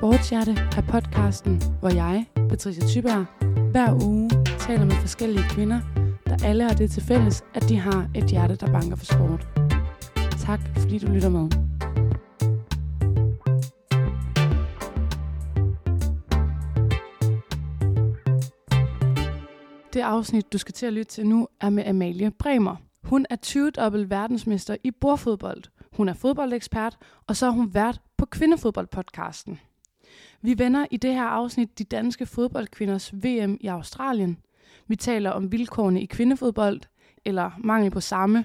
Sportshjerte er podcasten, hvor jeg, Patricia Tyberg, hver uge taler med forskellige kvinder, der alle har det til fælles, at de har et hjerte, der banker for sport. Tak fordi du lytter med. Det afsnit, du skal til at lytte til nu, er med Amalie Bremer. Hun er 20-dobbelt verdensmester i bordfodbold. Hun er fodboldekspert, og så er hun vært på Kvindefodboldpodcasten. Vi vender i det her afsnit de danske fodboldkvinders VM i Australien. Vi taler om vilkårene i kvindefodbold, eller mangel på samme,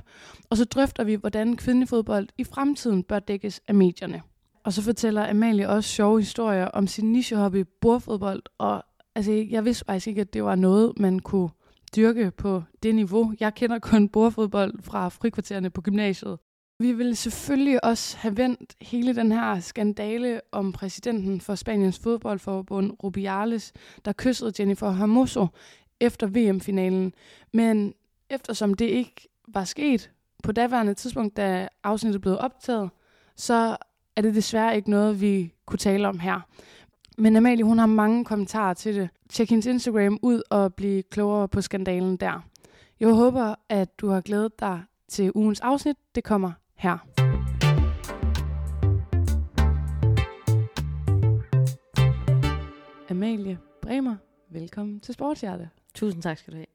og så drøfter vi, hvordan kvindefodbold i fremtiden bør dækkes af medierne. Og så fortæller Amalie også sjove historier om sin nichehobby bordfodbold, og altså, jeg vidste faktisk ikke, at det var noget, man kunne dyrke på det niveau. Jeg kender kun bordfodbold fra frikvartererne på gymnasiet. Vi vil selvfølgelig også have vendt hele den her skandale om præsidenten for Spaniens fodboldforbund, Rubiales, der kyssede Jennifer Hermoso efter VM-finalen. Men eftersom det ikke var sket på daværende tidspunkt, da afsnittet blev optaget, så er det desværre ikke noget, vi kunne tale om her. Men Amalie, hun har mange kommentarer til det. Tjek hendes Instagram ud og bliv klogere på skandalen der. Jeg håber, at du har glædet dig til ugens afsnit. Det kommer her. Amalie Bremer, velkommen til Sportshjerte. Tusind tak skal du have.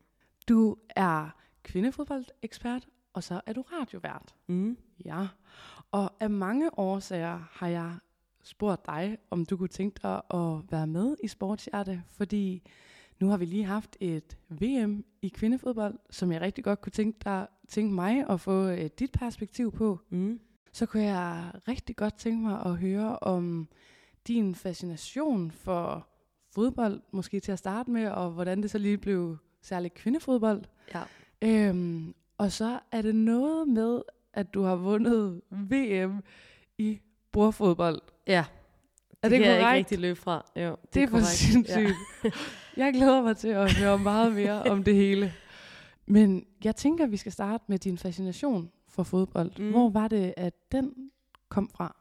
Du er kvindefodboldekspert, og så er du radiovært. Mm. Ja, og af mange årsager har jeg spurgt dig, om du kunne tænke dig at være med i Sportshjerte, fordi nu har vi lige haft et VM i kvindefodbold, som jeg rigtig godt kunne tænke, dig, tænke mig at få uh, dit perspektiv på. Mm. Så kunne jeg rigtig godt tænke mig at høre om din fascination for fodbold, måske til at starte med, og hvordan det så lige blev særligt kvindefodbold. Ja. Øhm, og så er det noget med, at du har vundet VM i bordfodbold. Ja. Er det, kan jeg ikke korrekt? rigtig løbe fra. Jo, det, Det er for korrekt. sindssygt. Jeg glæder mig til at høre meget mere om det hele. Men jeg tænker, at vi skal starte med din fascination for fodbold. Mm. Hvor var det, at den kom fra?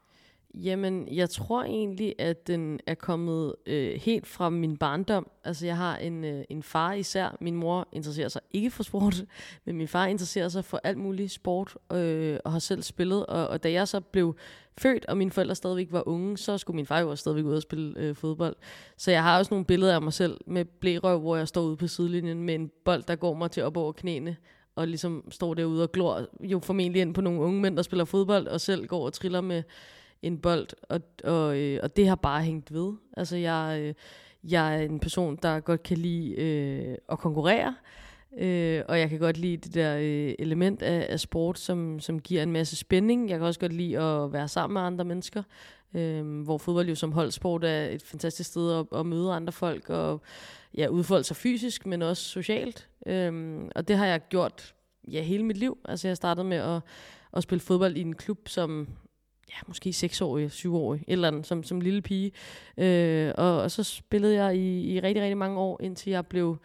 Jamen, jeg tror egentlig, at den er kommet øh, helt fra min barndom. Altså, jeg har en, øh, en far især. Min mor interesserer sig ikke for sport, men min far interesserer sig for alt muligt sport, øh, og har selv spillet. Og, og da jeg så blev født, og mine forældre stadigvæk var unge, så skulle min far jo også stadigvæk ud og spille øh, fodbold. Så jeg har også nogle billeder af mig selv med blærøv, hvor jeg står ude på sidelinjen med en bold, der går mig til op over knæene og ligesom står derude og glor jo formentlig ind på nogle unge mænd, der spiller fodbold, og selv går og triller med en bold, og, og, øh, og det har bare hængt ved. Altså, jeg, øh, jeg er en person, der godt kan lide øh, at konkurrere, øh, og jeg kan godt lide det der øh, element af, af sport, som, som giver en masse spænding. Jeg kan også godt lide at være sammen med andre mennesker, øh, hvor fodbold jo som holdsport er et fantastisk sted at, at møde andre folk, og ja, udfolde sig fysisk, men også socialt. Øh, og det har jeg gjort ja, hele mit liv. Altså, jeg startede med at, at spille fodbold i en klub, som ja, måske 6-årig, 7-årig, et eller andet, som, som lille pige. Øh, og, og så spillede jeg i, i rigtig, rigtig mange år, indtil jeg blev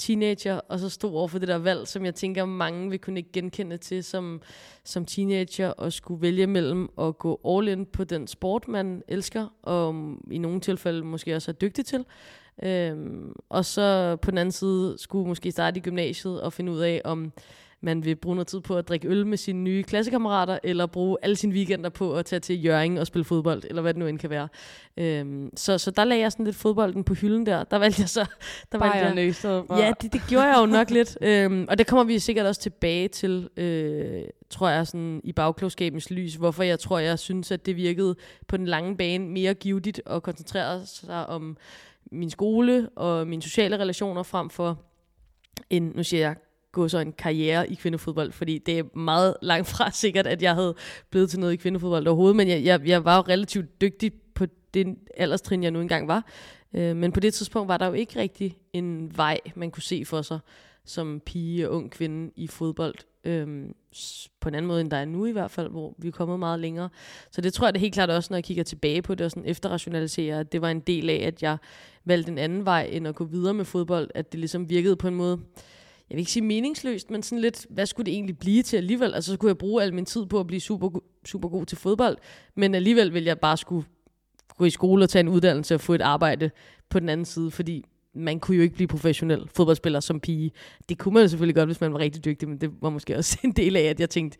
teenager, og så stod over for det der valg, som jeg tænker, mange vil kunne ikke genkende til som, som teenager, og skulle vælge mellem at gå all in på den sport, man elsker, og i nogle tilfælde måske også er dygtig til, øhm, og så på den anden side skulle måske starte i gymnasiet og finde ud af, om man vil bruge noget tid på at drikke øl med sine nye klassekammerater, eller bruge alle sine weekender på at tage til Jørgen og spille fodbold, eller hvad det nu end kan være. Øhm, så, så der lagde jeg sådan lidt fodbolden på hylden der. Der valgte jeg så... Der valgte jeg, Bayern i stedet for. Ja, det, det gjorde jeg jo nok lidt. Øhm, og det kommer vi sikkert også tilbage til, øh, tror jeg, sådan i bagklogskabens lys, hvorfor jeg tror, jeg synes, at det virkede på den lange bane mere givetigt at koncentrere sig om min skole og mine sociale relationer frem for en, nu siger jeg, gå så en karriere i kvindefodbold, fordi det er meget langt fra sikkert, at jeg havde blevet til noget i kvindefodbold overhovedet, men jeg, jeg, jeg var jo relativt dygtig på den alderstrin, jeg nu engang var. Øh, men på det tidspunkt var der jo ikke rigtig en vej, man kunne se for sig som pige og ung kvinde i fodbold. Øhm, på en anden måde, end der er nu i hvert fald, hvor vi er kommet meget længere. Så det tror jeg det er helt klart også, når jeg kigger tilbage på det og sådan efterrationaliserer, at det var en del af, at jeg valgte en anden vej, end at gå videre med fodbold. At det ligesom virkede på en måde, jeg vil ikke sige meningsløst, men sådan lidt, hvad skulle det egentlig blive til alligevel? Altså, så kunne jeg bruge al min tid på at blive super, super god til fodbold, men alligevel ville jeg bare skulle gå i skole og tage en uddannelse og få et arbejde på den anden side, fordi man kunne jo ikke blive professionel fodboldspiller som pige. Det kunne man jo selvfølgelig godt, hvis man var rigtig dygtig, men det var måske også en del af, at jeg tænkte,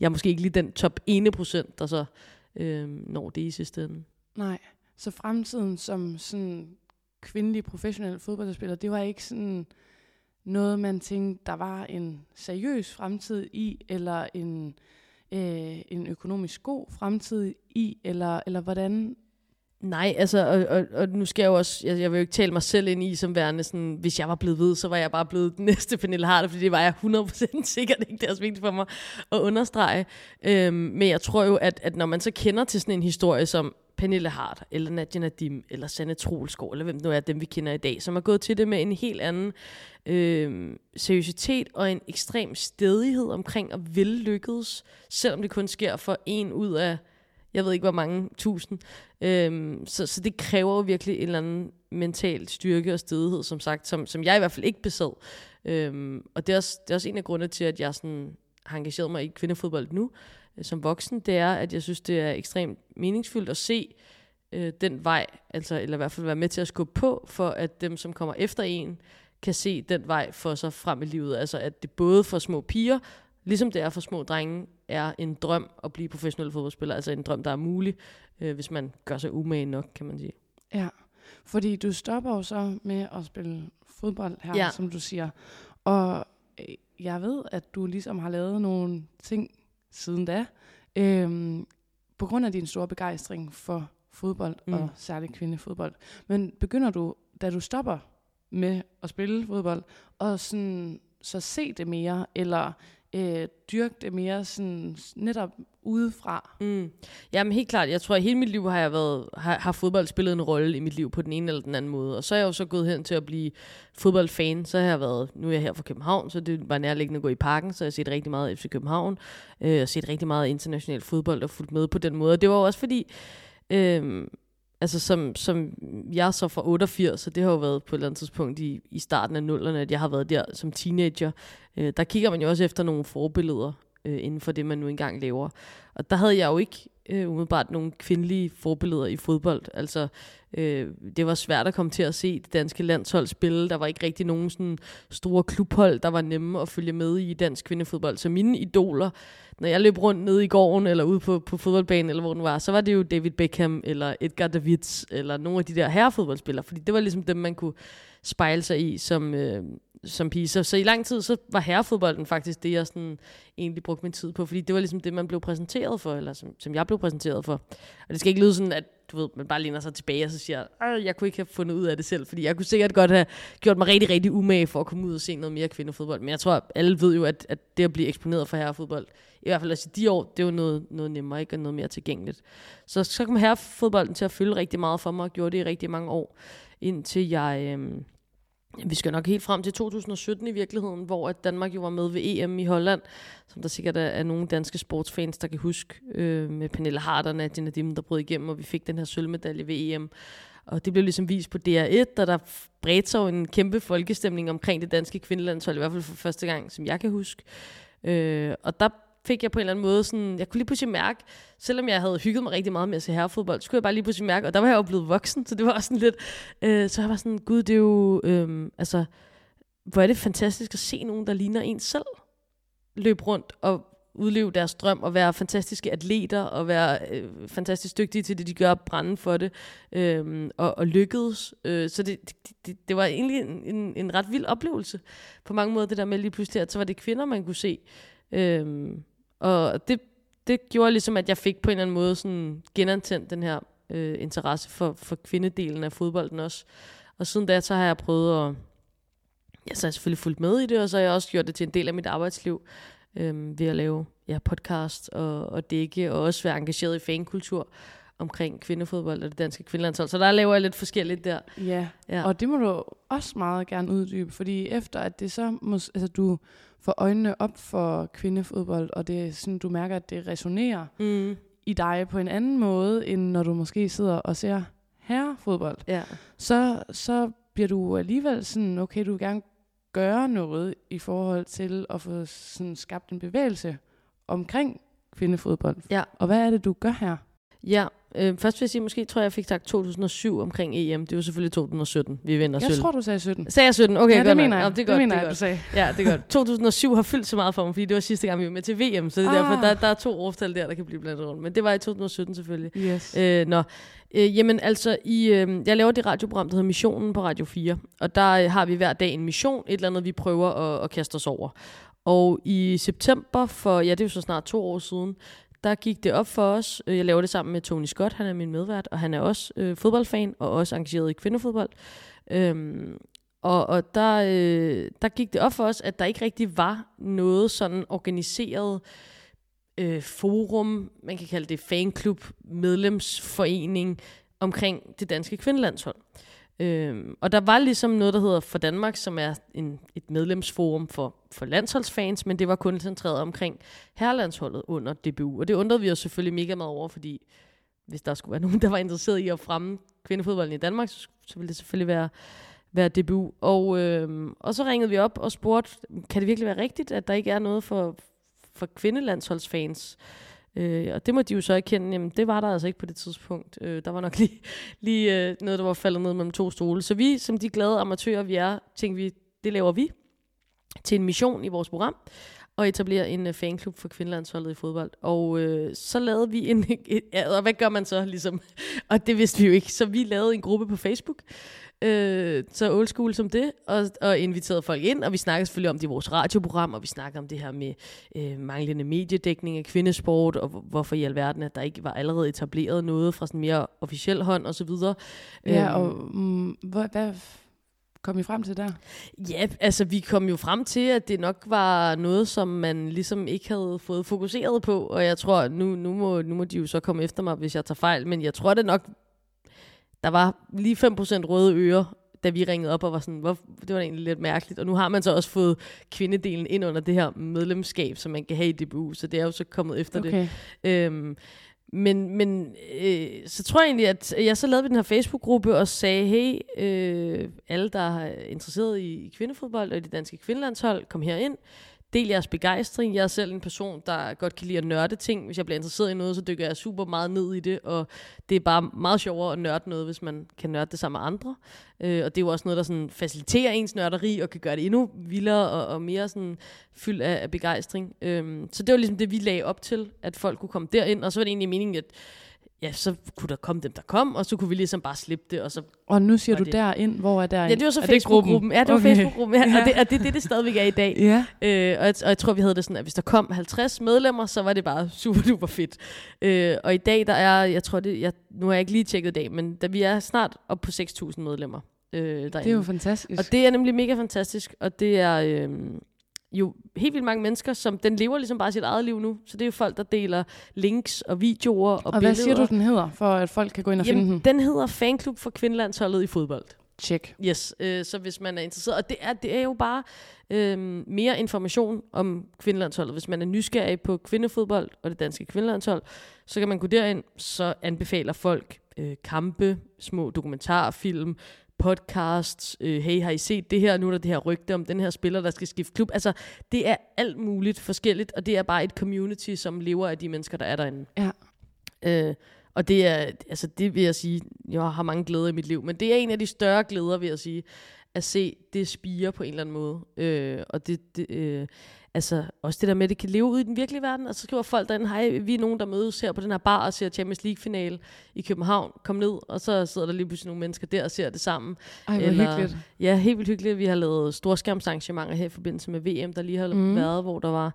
jeg er måske ikke lige den top 1 procent, der så øh, når det i sidste ende. Nej, så fremtiden som sådan kvindelig professionel fodboldspiller, det var ikke sådan noget, man tænkte, der var en seriøs fremtid i, eller en, øh, en økonomisk god fremtid i, eller, eller hvordan Nej, altså, og, og, og nu skal jeg jo også, jeg, jeg vil jo ikke tale mig selv ind i som værende sådan, hvis jeg var blevet ved, så var jeg bare blevet den næste Pernille Harder, fordi det var jeg 100% sikkert ikke, det er også vigtigt for mig at understrege. Øhm, men jeg tror jo, at, at når man så kender til sådan en historie som Pernille Hart, eller Nadia Nadim, eller Sanne Troelskov, eller hvem nu er dem, vi kender i dag, som har gået til det med en helt anden øh, seriøsitet og en ekstrem stedighed omkring at vil selvom det kun sker for en ud af jeg ved ikke hvor mange tusind. Øh, så, så det kræver jo virkelig en eller anden mental styrke og stedighed, som sagt, som, som jeg i hvert fald ikke besad. Øh, og det er, også, det er også en af grundene til, at jeg sådan har engageret mig i kvindefodbold nu, øh, som voksen, det er, at jeg synes, det er ekstremt meningsfyldt at se øh, den vej, altså, eller i hvert fald være med til at skubbe på, for at dem, som kommer efter en, kan se den vej for sig frem i livet. Altså at det både for små piger, ligesom det er for små drenge, er en drøm at blive professionel fodboldspiller. Altså en drøm, der er mulig, øh, hvis man gør sig umage nok, kan man sige. Ja, fordi du stopper jo så med at spille fodbold her, Ja. som du siger. Og øh, jeg ved, at du ligesom har lavet nogle ting siden da, øhm, på grund af din store begejstring for fodbold, mm. Og særligt kvindefodbold. Men begynder du, da du stopper med at spille fodbold, og sådan, så se det mere, eller øh, dyrke det mere sådan, netop udefra? Mm. Jamen helt klart, jeg tror, at hele mit liv har jeg været, har, har fodbold spillet en rolle i mit liv på den ene eller den anden måde. Og så er jeg jo så gået hen til at blive fodboldfan. Så har jeg været, nu er jeg her fra København, så det var nærliggende at gå i parken, så jeg har set rigtig meget FC København, øh, og set rigtig meget international fodbold og fulgt med på den måde. Og det var jo også fordi, øh, altså som, som jeg er så fra 88, så det har jo været på et eller andet tidspunkt i, i starten af nullerne, at jeg har været der som teenager. Øh, der kigger man jo også efter nogle forbilleder øh, inden for det, man nu engang laver. Og der havde jeg jo ikke øh, umiddelbart nogle kvindelige forbilleder i fodbold. Altså, øh, det var svært at komme til at se det danske landshold spille. Der var ikke rigtig nogen sådan store klubhold, der var nemme at følge med i dansk kvindefodbold. Så mine idoler, når jeg løb rundt nede i gården, eller ude på, på fodboldbanen, eller hvor den var, så var det jo David Beckham, eller Edgar Davids, eller nogle af de der herrefodboldspillere, fordi det var ligesom dem, man kunne spejle sig i som, øh, som pige. Så, så i lang tid, så var herrefodbolden faktisk det, jeg sådan egentlig brugte min tid på, fordi det var ligesom det, man blev præsenteret for, eller som, som jeg blev præsenteret for. Og det skal ikke lyde sådan, at du ved, man bare læner sig tilbage og så siger, "Ej, jeg kunne ikke have fundet ud af det selv, fordi jeg kunne sikkert godt have gjort mig rigtig, rigtig umage for at komme ud og se noget mere kvindefodbold. Men jeg tror, at alle ved jo, at, at det at blive eksponeret for herrefodbold, i hvert fald også i de år, det var noget, noget nemmere, ikke? Og noget mere tilgængeligt. Så, så kom herrefodbolden til at fylde rigtig meget for mig, og gjorde det i rigtig mange år, indtil jeg... Øh, vi skal nok helt frem til 2017 i virkeligheden, hvor at Danmark jo var med ved EM i Holland, som der sikkert er, er nogle danske sportsfans, der kan huske, øh, med Pernille Harder og Nadia Nadim, der brød igennem, og vi fik den her sølvmedalje ved EM. Og det blev ligesom vist på DR1, og der bredte sig jo en kæmpe folkestemning omkring det danske kvindelandshold, i hvert fald for første gang, som jeg kan huske. Øh, og der fik jeg på en eller anden måde sådan, jeg kunne lige pludselig mærke, selvom jeg havde hygget mig rigtig meget med at se herrefodbold, så kunne jeg bare lige pludselig mærke, og der var jeg jo blevet voksen, så det var også sådan lidt, øh, så jeg var sådan, gud, det er jo, øh, altså, hvor er det fantastisk at se nogen, der ligner en selv, løbe rundt og udleve deres drøm og være fantastiske atleter og være øh, fantastisk dygtige til det, de gør, brænde for det øh, og, og lykkedes. Øh, så det, det, det, det var egentlig en, en, en ret vild oplevelse på mange måder, det der med lige pludselig, at så var det kvinder, man kunne se. Øh, og det, det gjorde ligesom, at jeg fik på en eller anden måde sådan genantændt den her øh, interesse for, for kvindedelen af fodbolden også. Og siden da, så har jeg prøvet at... Ja, så har jeg selvfølgelig fulgt med i det, og så har jeg også gjort det til en del af mit arbejdsliv øh, ved at lave ja, podcast og, og dække, og også være engageret i fankultur omkring kvindefodbold og det danske kvindelandshold. Så der laver jeg lidt forskelligt der. Ja, Ja. og det må du også meget gerne uddybe, fordi efter at det så, mås- altså du får øjnene op for kvindefodbold, og det er sådan, du mærker, at det resonerer Mm. i dig på en anden måde, end når du måske sidder og ser herrefodbold, Ja. så, så bliver du alligevel sådan, okay, du vil gerne gøre noget i forhold til at få sådan skabt en bevægelse omkring kvindefodbold. Ja. Og hvad er det, du gør her? Ja, Øh, først vil jeg sige, måske tror jeg, jeg fik sagt 2007 omkring EM. Det var selvfølgelig 2017, vi vinder Jeg sølv. tror, du sagde 17. Sagde jeg 17? Okay, ja, godt det mener jeg. Nå, det er det godt, mener det er jeg, du godt. sagde. Ja, det er godt. 2007 har fyldt så meget for mig, fordi det var sidste gang, vi var med til VM, så det er Ah. derfor, der, der er to årstal der, der kan blive blandet rundt. Men det var i 2017 selvfølgelig. Yes. Øh, nå, øh, jamen altså, i, øh, jeg laver det radioprogram, der hedder Missionen på Radio 4, og der øh, har vi hver dag en mission, et eller andet, vi prøver at, at kaste os over. Og i september for, ja det er jo så snart to år siden, der gik det op for os, øh, jeg laver det sammen med Tony Scott, han er min medvært, og han er også øh, fodboldfan, og også engageret i kvindefodbold. Øhm, og, og der, øh, der gik det op for os, at der ikke rigtig var noget sådan organiseret øh, forum, man kan kalde det fanklub, medlemsforening omkring det danske kvindelandshold. Øhm, og der var ligesom noget, der hedder For Danmark, som er en, et medlemsforum for, for landsholdsfans, men det var kun centreret omkring herrelandsholdet under DBU. Og det undrede vi os selvfølgelig mega meget over, fordi hvis der skulle være nogen, der var interesseret i at fremme kvindefodbolden i Danmark, så, så ville det selvfølgelig være, være DBU. Og, øhm, og så ringede vi op og spurgte, kan det virkelig være rigtigt, at der ikke er noget for, for kvindelandsholdsfans? Øh, Øh, og det må de jo så erkende, jamen det var der altså ikke på det tidspunkt. Øh, der var nok lige, lige øh, noget, der var faldet ned mellem to stole. Så vi, som de glade amatører vi er, tænkte vi, det laver vi til en mission i vores program og etablere en uh, fanklub for kvindelandsholdet i fodbold. Og øh, så lavede vi en... Et, ja, og hvad gør man så ligesom? Og det vidste vi jo ikke. Så vi lavede en gruppe på Facebook, øh, så old school som det, og, og inviterede folk ind, og vi snakkede selvfølgelig om det i vores radioprogram, og vi snakkede om det her med øh, manglende mediedækning af kvindesport, og hvor- hvorfor i alverden, at der ikke var allerede etableret noget fra sådan mere officiel hånd og så videre. Ja, Øhm, og mm, hvad, hvad kom I frem til der? Ja, altså vi kom jo frem til, at det nok var noget, som man ligesom ikke havde fået fokuseret på, og jeg tror, nu, nu, må, nu må de jo så komme efter mig, hvis jeg tager fejl, men jeg tror det nok, der var lige 5% røde ører, da vi ringede op og var sådan, hvor, det var egentlig lidt mærkeligt, og nu har man så også fået kvindedelen ind under det her medlemskab, som man kan have i DBU, så det er jo så kommet efter det. Okay. Øhm, men men øh, så tror jeg egentlig, at jeg så lavede vi den her Facebook-gruppe og sagde, hey, øh, alle, der er interesseret i, i kvindefodbold og i det danske kvindelandshold, kom her ind. Del jeres begejstring. Jeg er selv en person, der godt kan lide at nørde ting. Hvis jeg bliver interesseret i noget, så dykker jeg super meget ned i det, og det er bare meget sjovere at nørde noget, hvis man kan nørde det sammen med andre. Øh, og det er jo også noget, der sådan faciliterer ens nørderi, og kan gøre det endnu vildere og, og mere sådan fyldt af, af begejstring. Øh, så det var ligesom det, vi lagde op til, at folk kunne komme derind, og så var det egentlig meningen, at ja, så kunne der komme dem, der kom, og så kunne vi ligesom bare slippe det, og så Og nu siger du det- derind. Hvor er derind? Ja, det var så er? Facebook-gruppen. Ja, det var Okay. Facebook-gruppen, ja. Og, det, og det er det, det stadigvæk er i dag. Ja. Øh, og, jeg, og jeg tror, vi havde det sådan, at hvis der kom 50 medlemmer, så var det bare super duper fedt. Øh, og i dag, der er, jeg tror det, jeg, nu har jeg ikke lige tjekket i dag, men da vi er snart op på 6.000 medlemmer øh, derinde. Det er jo fantastisk. Og det er nemlig mega fantastisk, og det er øh, jo helt vildt mange mennesker, som den lever ligesom bare sit eget liv nu. Så det er jo folk, der deler links og videoer og, og billeder. hvad siger du, den hedder, for at folk kan gå ind og finde Jamen, den? den hedder Fanklub for Kvindelandsholdet i fodbold. Check. Yes, øh, så hvis man er interesseret, og det er, det er jo bare øh, mere information om kvindelandsholdet. Hvis man er nysgerrig på kvindefodbold og det danske kvindelandshold, så kan man gå derind, så anbefaler folk øh, kampe, små dokumentarfilm, podcasts, øh, hey, har I set det her? Nu er der det her rygte om den her spiller, der skal skifte klub. Altså, det er alt muligt forskelligt, og det er bare et community, som lever af de mennesker, der er derinde. Ja. Øh, og det er, altså det vil jeg sige, jeg har mange glæder i mit liv, men det er en af de større glæder, vil jeg sige, at se det spire på en eller anden måde. Øh, og det, det øh, altså også det der med, at det kan leve ud i den virkelige verden. Og så skriver folk derinde, hej, vi er nogen, der mødes her på den her bar og ser Champions League-finale i København. Kom ned, og så sidder der lige pludselig nogle mennesker der og ser det sammen. Ej, hvor Eller- hyggeligt. Ja, helt vildt hyggeligt. Vi har lavet storskærmsarrangementer her i forbindelse med VM, der lige har Mm. været, hvor der var,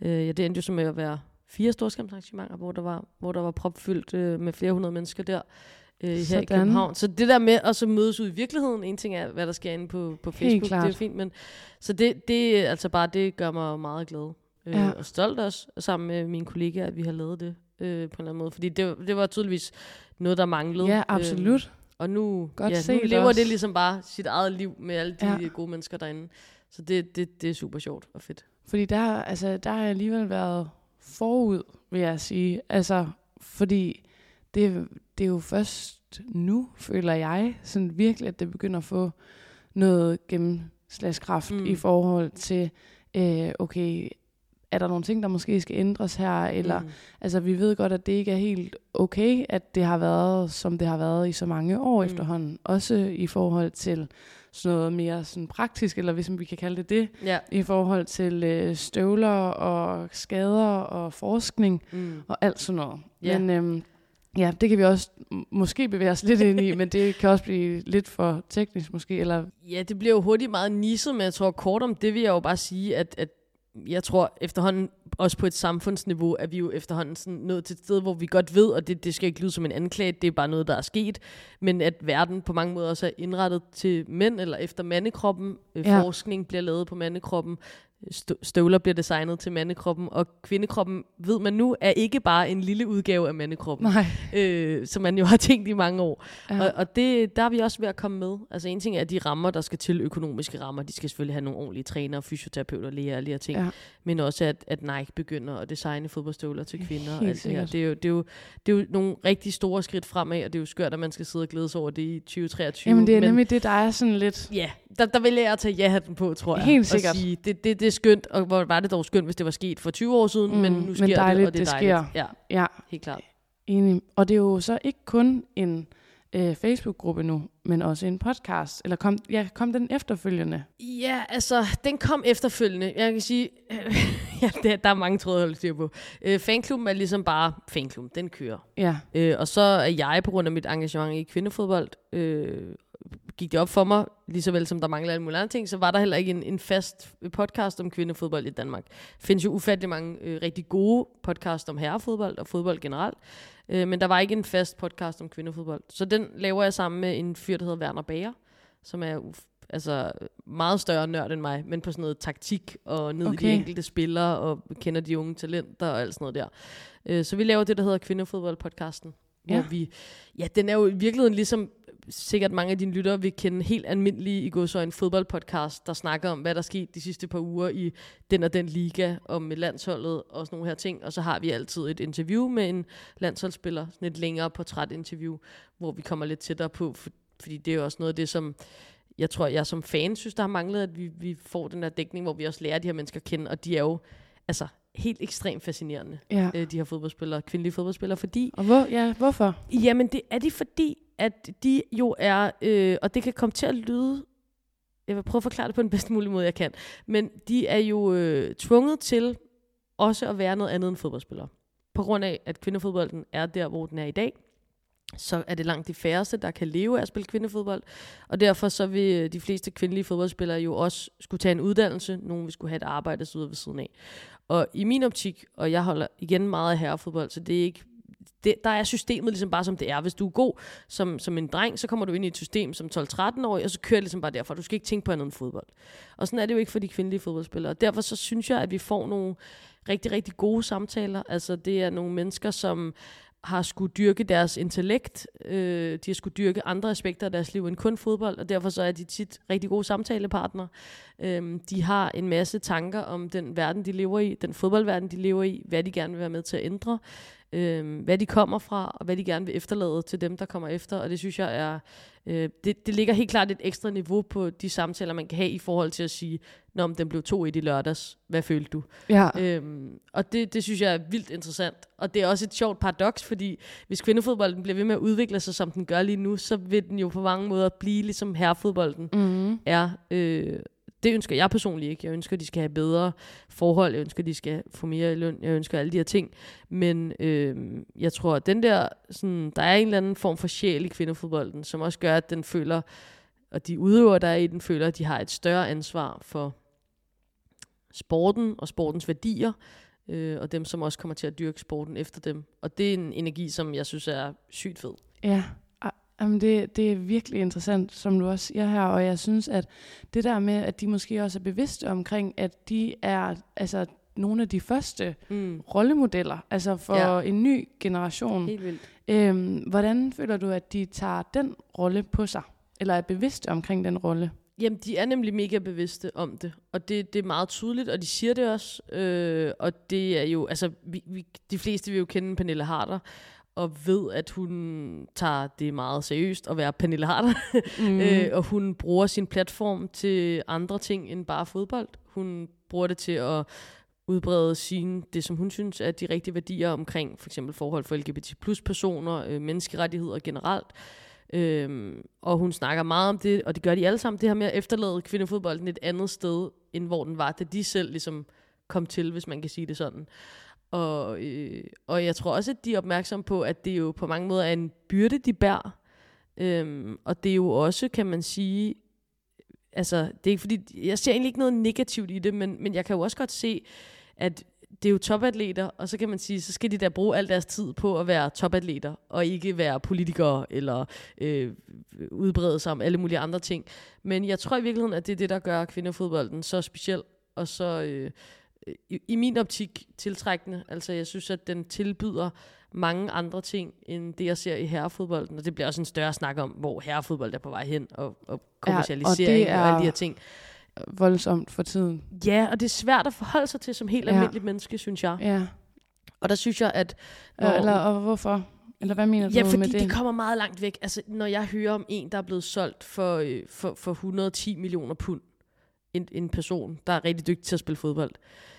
øh, ja, det endte jo så med at være fire storskærmsarrangementer, hvor der var, hvor der var propfyldt øh, med flere hundrede mennesker der øh, her Sådan. i København. Så det der med at så mødes ud i virkeligheden, en ting er, hvad der sker inde på, på Facebook, det er fint, men så det, det, altså bare, det gør mig meget glad. Øh, Ja. Og stolt også, sammen med mine kollegaer, at vi har lavet det øh, på en eller anden måde. Fordi det, det var tydeligvis noget, der manglede. Ja, Øh, absolut. og nu, Godt ja, nu lever også. det ligesom bare sit eget liv med alle de ja. gode mennesker derinde. Så det, det, det er super sjovt og fedt. Fordi der, altså, der har jeg alligevel været forud, vil jeg sige. Altså, fordi det, det er jo først nu, føler jeg, sådan virkelig, at det begynder at få noget gennemslagskraft mm. I forhold til, øh, okay, er der nogle ting, der måske skal ændres her, eller Mm. altså vi ved godt, at det ikke er helt okay, at det har været, som det har været i så mange år mm. efterhånden, også i forhold til sådan noget mere sådan praktisk, eller hvis vi kan kalde det det, Ja. i forhold til øh, støvler og skader og forskning Mm. og alt sådan noget. Ja. Men øhm, ja, det kan vi også måske bevæge os lidt ind i, men det kan også blive lidt for teknisk måske, eller Ja, det bliver jo hurtigt meget nisset, men jeg tror kort om det vil jeg jo bare sige, at, at jeg tror efterhånden, også på et samfundsniveau, er vi jo efterhånden sådan nået til et sted, hvor vi godt ved, og det, det skal ikke lyde som en anklage, det er bare noget, der er sket, men at verden på mange måder også er indrettet til mænd, eller efter mandekroppen. Øh, Ja. Forskning bliver lavet på mandekroppen. Stø- Støvler bliver designet til mandekroppen, og kvindekroppen, ved man nu, er ikke bare en lille udgave af mandekroppen, nej. øh, som man jo har tænkt i mange år. Ja. Og, og det, der er vi også ved at komme med. Altså en ting er de rammer, der skal til, økonomiske rammer. De skal selvfølgelig have nogle ordentlige trænere, fysioterapeuter, læger og alle de her ting. Ja. Men også at, at Nike begynder at designe fodboldstøvler til kvinder. og Helt alt det, her. sikkert. Det, er jo, det, er jo, det er jo nogle rigtig store skridt fremad, og det er jo skørt, at man skal sidde og glæde sig over det i 2023. Jamen det er men, nemlig det, der er sådan lidt... Ja, der, der vælger jeg tage ja-hatten på, tror jeg. Helt og sikkert. Sige, det, det, det skønt, og hvor var det dog skønt, hvis det var sket for 20 år siden, Mm, men nu men sker dejligt, det, og det er det dejligt. sker. Ja, Ja, helt klart. enig. Og det er jo så ikke kun en øh, Facebook-gruppe nu, men også en podcast. Eller kom, ja, kom den efterfølgende? Ja, altså, den kom efterfølgende. Jeg kan sige, ja, der, der er mange tråde holde styr på. Øh, fanklubben er ligesom bare fanklubben, den kører. Ja, Øh, og så er jeg, på grund af mit engagement i kvindefodbold, øh, gik det op for mig, lige så vel som der mangler alle mulige andre ting, så var der heller ikke en, en fast podcast om kvindefodbold i Danmark. Der findes jo ufattelig mange øh, rigtig gode podcasts om herrefodbold og fodbold generelt, øh, men der var ikke en fast podcast om kvindefodbold. Så den laver jeg sammen med en fyr, der hedder Werner Bager, som er uf- altså meget større nørd end mig, men på sådan noget taktik og ned okay. i de enkelte spillere og kender de unge talenter og alt sådan noget der. Øh, så vi laver det, der hedder Kvindefodbold-podcasten. Hvor Ja. vi, ja, den er jo i virkeligheden ligesom sikkert mange af dine lyttere vil kende helt almindelige i går så en fodboldpodcast, der snakker om, hvad der skete de sidste par uger i den og den liga, og med landsholdet og sådan nogle her ting. Og så har vi altid et interview med en landsholdsspiller, sådan et længere portrætinterview, hvor vi kommer lidt tættere på, for, fordi det er jo også noget af det, som jeg tror, jeg som fan synes, der har manglet, at vi, vi får den der dækning, hvor vi også lærer de her mennesker at kende, og de er jo altså helt ekstremt fascinerende, ja. øh, de her fodboldspillere, kvindelige fodboldspillere, fordi Og hvor, ja, hvorfor? Jamen, det er de fordi, at de jo er, øh, og det kan komme til at lyde, jeg vil prøve at forklare det på den bedst mulige måde, jeg kan, men de er jo øh, tvunget til også at være noget andet end fodboldspillere. På grund af, at kvindefodbolden er der, hvor den er i dag, så er det langt de færreste, der kan leve af at spille kvindefodbold. Og derfor så vil øh, de fleste kvindelige fodboldspillere jo også skulle tage en uddannelse. nogen vil skulle have et arbejde sidde ved siden af. Og i min optik, og jeg holder igen meget af herrefodbold, så det er ikke det, der er systemet ligesom bare som det er. Hvis du er god som, som en dreng, så kommer du ind i et system som 12-13-årig, og så kører det ligesom bare derfra. Du skal ikke tænke på andet end fodbold. Og sådan er det jo ikke for de kvindelige fodboldspillere. Og derfor så synes jeg, at vi får nogle rigtig, rigtig gode samtaler. Altså det er nogle mennesker, som har skulle dyrke deres intellekt, øh, de har skulle dyrke andre aspekter af deres liv end kun fodbold, og derfor så er de tit rigtig gode samtalepartnere. Øhm, de har en masse tanker om den verden, de lever i, den fodboldverden, de lever i, hvad de gerne vil være med til at ændre, øhm, hvad de kommer fra, og hvad de gerne vil efterlade til dem, der kommer efter, og det synes jeg er, øh, det, det ligger helt klart et ekstra niveau på de samtaler, man kan have i forhold til at sige, når den blev 2-1 i lørdags, hvad følte du? Ja, Øhm, og det, det synes jeg er vildt interessant. Og det er også et sjovt paradoks, fordi hvis kvindefodbolden bliver ved med at udvikle sig, som den gør lige nu, så vil den jo på mange måder blive ligesom herrefodbolden mm, er. Øh, det ønsker jeg personligt ikke. Jeg ønsker, at de skal have bedre forhold. Jeg ønsker, at de skal få mere i løn. Jeg ønsker alle de her ting. Men øh, jeg tror, at den der, sådan, der er en eller anden form for sjæl i kvindefodbolden, som også gør, at den føler, og de udøvere, der er i den, føler, at de har et større ansvar for sporten og sportens værdier, øh, og dem, som også kommer til at dyrke sporten efter dem. Og det er en energi, som jeg synes er sygt fed. ja. Jamen det, det er virkelig interessant, som du også siger her, og jeg synes, at det der med, at de måske også er bevidste omkring, at de er altså nogle af de første Mm. rollemodeller, altså for ja. en ny generation. Helt vildt. Øhm, hvordan føler du, at de tager den rolle på sig? Eller er bevidste omkring den rolle? Jamen, de er nemlig mega bevidste om det, og det, det er meget tydeligt, og de siger det også, øh, og det er jo, altså, vi, vi, de fleste vil jo kende Pernille Harder, og ved, at hun tager det meget seriøst at være Pernille Harder, mm. øh, og hun bruger sin platform til andre ting end bare fodbold. Hun bruger det til at udbrede sine, det som hun synes er de rigtige værdier omkring for eksempel forhold for LGBT plus personer, øh, menneskerettigheder generelt. Øhm, og hun snakker meget om det, og det gør de alle sammen, det her med at efterlade kvindefodbolden et andet sted, end hvor den var, da de selv ligesom kom til, hvis man kan sige det sådan. Og, øh, og jeg tror også, at de er opmærksomme på, at det jo på mange måder er en byrde, de bærer. Øhm, og det er jo også, kan man sige, altså, det er ikke fordi, jeg ser egentlig ikke noget negativt i det, men, men jeg kan jo også godt se, at det er jo topatleter, og så kan man sige, så skal de da bruge al deres tid på at være topatleter, og ikke være politikere, eller øh, udbrede sig om alle mulige andre ting. Men jeg tror i virkeligheden, at det er det, der gør kvindefodbolden så speciel, og så øh, i, i min optik tiltrækkende. Altså jeg synes, at den tilbyder mange andre ting, end det, jeg ser i herrefodbolden. Og det bliver også en større snak om, hvor herrefodbold er på vej hen, og, og kommercialisering ja, og, og alle de her ting. voldsomt for tiden. Ja, og det er svært at forholde sig til som helt ja. almindelig menneske, synes jeg. Ja. Og der synes jeg, at... Hvor, Eller og hvorfor? Eller hvad mener ja, du fordi med det? det? kommer meget langt væk. Altså, når jeg hører om en, der er blevet solgt for, øh, for, for 110 millioner pund, en, en person, der er rigtig dygtig til at spille fodbold, øh,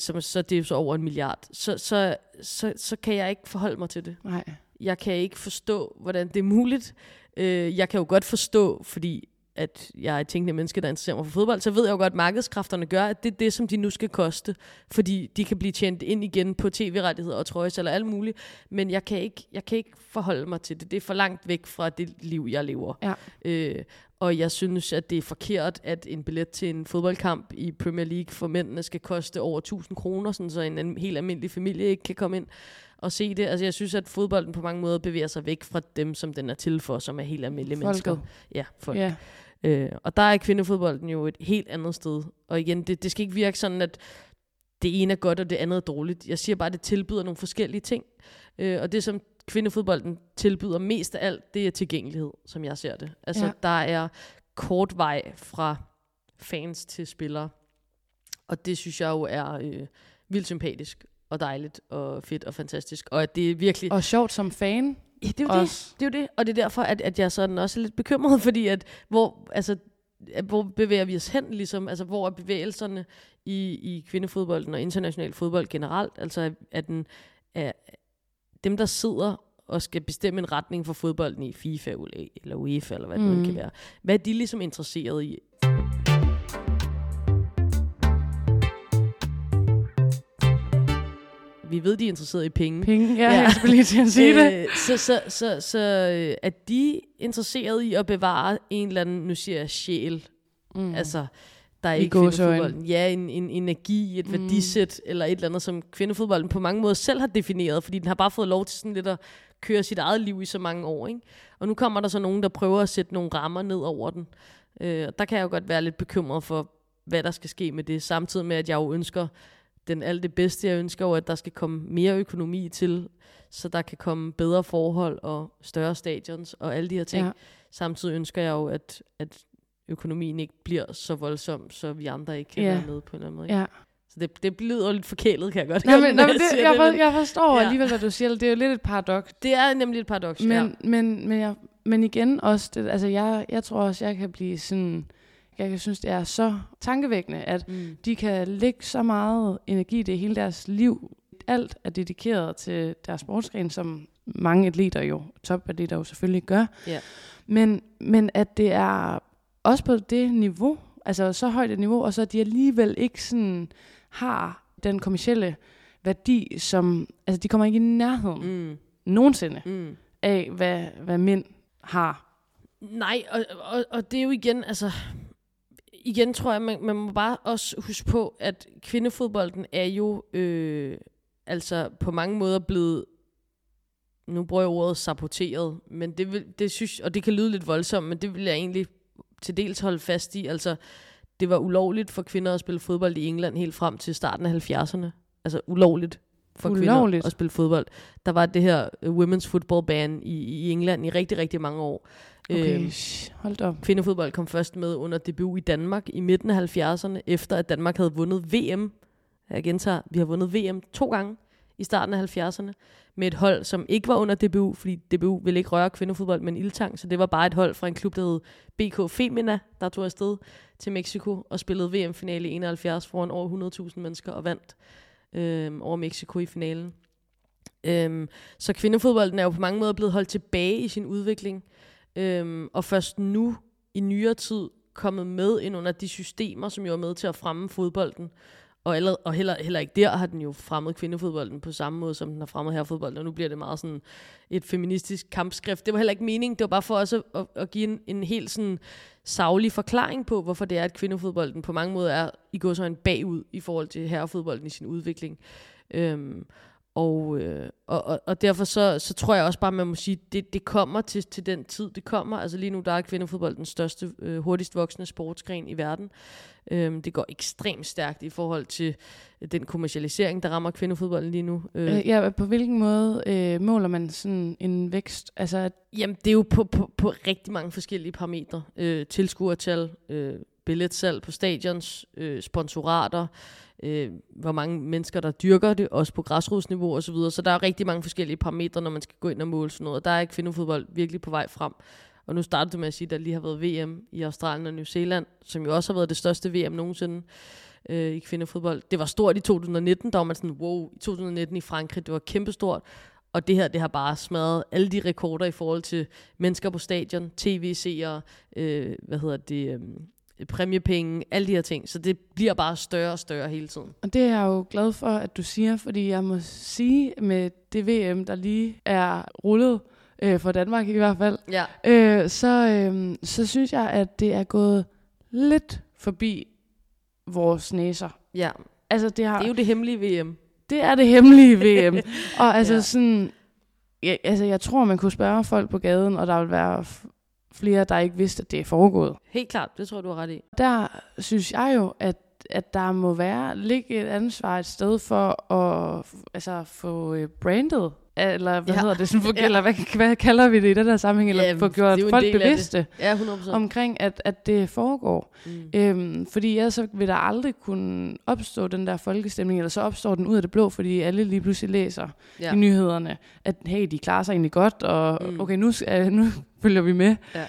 som, så det er så over en milliard, så, så, så, så kan jeg ikke forholde mig til det. Nej. Jeg kan ikke forstå, hvordan det er muligt. Øh, jeg kan jo godt forstå, fordi at jeg er et tænkende menneske, der interesserer mig for fodbold, så ved jeg jo godt, at markedskræfterne gør, at det er det, som de nu skal koste, fordi de kan blive tjent ind igen på tv-rettigheder og trøjs eller alt muligt, men jeg kan, ikke, jeg kan ikke forholde mig til det. Det er for langt væk fra det liv, jeg lever. Ja. Øh, og jeg synes, at det er forkert, at en billet til en fodboldkamp i Premier League for mændene skal koste over 1000 kroner, sådan så en, helt almindelig familie ikke kan komme ind og se det. Altså jeg synes, at fodbolden på mange måder bevæger sig væk fra dem, som den er til for, som er helt almindelige Folket. mennesker. Ja, folk. Ja. Øh, og der er kvindefodbolden jo et helt andet sted. Og igen, det, det skal ikke virke sådan, at det ene er godt, og det andet er dårligt. Jeg siger bare, at det tilbyder nogle forskellige ting. Øh, og det, som kvindefodbolden tilbyder mest af alt, det er tilgængelighed, som jeg ser det. Altså, Ja. der er kort vej fra fans til spillere. Og det synes jeg jo er øh, vildt sympatisk og dejligt og fedt og fantastisk. Og at det er virkelig... Og sjovt som fan. Ja, det er jo det. Også. Det er jo det. Og det er derfor, at, at jeg sådan også er lidt bekymret, fordi at hvor, altså, at hvor bevæger vi os hen, ligesom? Altså, hvor er bevægelserne i, i kvindefodbolden og international fodbold generelt? Altså, at, at den, er, dem, der sidder og skal bestemme en retning for fodbolden i FIFA eller UEFA, eller hvad det Mm. mm. kan være. Hvad er de ligesom interesseret i? Vi ved, de er interesseret i penge. Penge, ja, Ja. jeg skulle lige til at sige det. Øh, så, så, så, så øh, er de interesseret i at bevare en eller anden, nu siger jeg sjæl, Mm. altså der er I ikke kvindefodbolden. Ja, en, en energi, et mm. værdisæt, eller et eller andet, som kvindefodbolden på mange måder selv har defineret, fordi den har bare fået lov til sådan lidt at køre sit eget liv i så mange år. Ikke? Og nu kommer der så nogen, der prøver at sætte nogle rammer ned over den. Øh, og der kan jeg jo godt være lidt bekymret for, hvad der skal ske med det, samtidig med, at jeg jo ønsker den alt det bedste. Jeg ønsker jo, at der skal komme mere økonomi til, så der kan komme bedre forhold og større stadions og alle de her ting. Ja. Samtidig ønsker jeg jo, at, at økonomien ikke bliver så voldsom, så vi andre ikke kan Ja. være med på en eller anden måde. ikke? Ja. Så det, det lyder lidt forkælet, kan jeg godt høre, men, det, siger jeg, for, jeg forstår Ja. alligevel, hvad du siger. Det er jo lidt et paradoks. Det er nemlig et paradoks. Men, ja. men, men, jeg, men igen også, det, altså jeg, jeg tror også, jeg kan blive sådan, jeg kan synes, det er så tankevækkende, at Mm. de kan lægge så meget energi i det hele deres liv. Alt er dedikeret til deres sportsgren, som mange atleter jo, topatleter jo selvfølgelig gør. Ja. Men, men at det er også på det niveau, altså så højt et niveau, og så de alligevel ikke sådan har den kommercielle værdi, som, altså de kommer ikke i nærheden Mm. nogensinde Mm. af, hvad, hvad mænd har. Nej, og, og, og det er jo igen, altså... Igen tror jeg, man, man må bare også huske på, at kvindefodbolden er jo øh, altså på mange måder blevet, nu bruger jeg ordet saboteret, men det, vil, det synes, og det kan lyde lidt voldsomt, men det vil jeg egentlig til dels holde fast i. Altså, det var ulovligt for kvinder at spille fodbold i England helt frem til starten af 70'erne. Altså ulovligt for Ulovligt? kvinder at spille fodbold. Der var det her øh, women's football ban i, i England i rigtig, rigtig mange år. Okay, øh, hold op. kvindefodbold kom først med under debut i Danmark i midten af 70'erne, efter at Danmark havde vundet VM. Jeg gentager, vi har vundet VM to gange i starten af 70'erne, med et hold, som ikke var under DBU, fordi DBU ville ikke røre kvindefodbold med en ildtang, så det var bare et hold fra en klub, der hed BK Femina, der tog afsted til Mexico og spillede VM-finale i 71 foran over 100.000 mennesker og vandt øh, over Mexico i finalen. Øhm, så kvindefodbolden er jo på mange måder blevet holdt tilbage i sin udvikling, øhm, og først nu i nyere tid kommet med ind under de systemer, som jo er med til at fremme fodbolden. Og, allerede, og heller, heller ikke der har den jo fremmet kvindefodbolden på samme måde, som den har fremmet herrefodbolden. Og nu bliver det meget sådan et feministisk kampskrift. Det var heller ikke meningen. Det var bare for os at, at, at give en, en helt sådan savlig forklaring på, hvorfor det er, at kvindefodbolden på mange måder er i går så en bagud i forhold til herrefodbolden i sin udvikling. Øhm, og, øh, og, og, og derfor så, så tror jeg også bare, man må sige, det, det kommer til, til den tid, det kommer. Altså lige nu, der er kvindefodbold den største, øh, hurtigst voksende sportsgren i verden. Øhm, det går ekstremt stærkt i forhold til den kommercialisering, der rammer kvindefodbolden lige nu. Øh. Øh, ja, på hvilken måde øh, måler man sådan en vækst? Altså, at Jamen, det er jo på, på, på rigtig mange forskellige parametre. Øh, tilskuertal, øh, billetsalg på stadions, øh, sponsorater, øh, hvor mange mennesker, der dyrker det, også på græsrodsniveau osv. Så, videre. så der er rigtig mange forskellige parametre, når man skal gå ind og måle sådan noget. Og der er kvindefodbold virkelig på vej frem. Og nu startede du med at sige, at der lige har været VM i Australien og New Zealand, som jo også har været det største VM nogensinde øh, i kvindefodbold. Det var stort i 2019, der var man sådan, wow, i 2019 i Frankrig, det var kæmpestort. Og det her, det har bare smadret alle de rekorder i forhold til mennesker på stadion, tv-seere, øh, hvad hedder det, øh, præmiepenge, alle de her ting. Så det bliver bare større og større hele tiden. Og det er jeg jo glad for, at du siger, fordi jeg må sige, med det VM, der lige er rullet, øh, for Danmark i hvert fald, Ja. øh, så, øh, så synes jeg, at det er gået lidt forbi vores næser. Ja, Altså, det, har, det er jo det hemmelige VM. det er det hemmelige VM. og altså Ja. sådan, ja, altså jeg tror, man kunne spørge folk på gaden, og der vil være flere, der ikke vidste, at det er foregået. Helt klart, det tror du har ret i. Der synes jeg jo, at at der må være ligge et ansvar et sted for at altså, få øh, brandet, eller hvad Ja. hedder det, sådan, for, Ja. eller hvad, hvad kalder vi det i den her sammenhæng, eller Ja, få gjort folk bevidste Ja, 100%. omkring, at, at det foregår. mm. Øhm, fordi ellers så vil der aldrig kunne opstå den der folkestemning, eller så opstår den ud af det blå, fordi alle lige pludselig læser Ja. i nyhederne, at hey, de klarer sig egentlig godt, og Mm. okay, nu, nu følger vi med. Ja.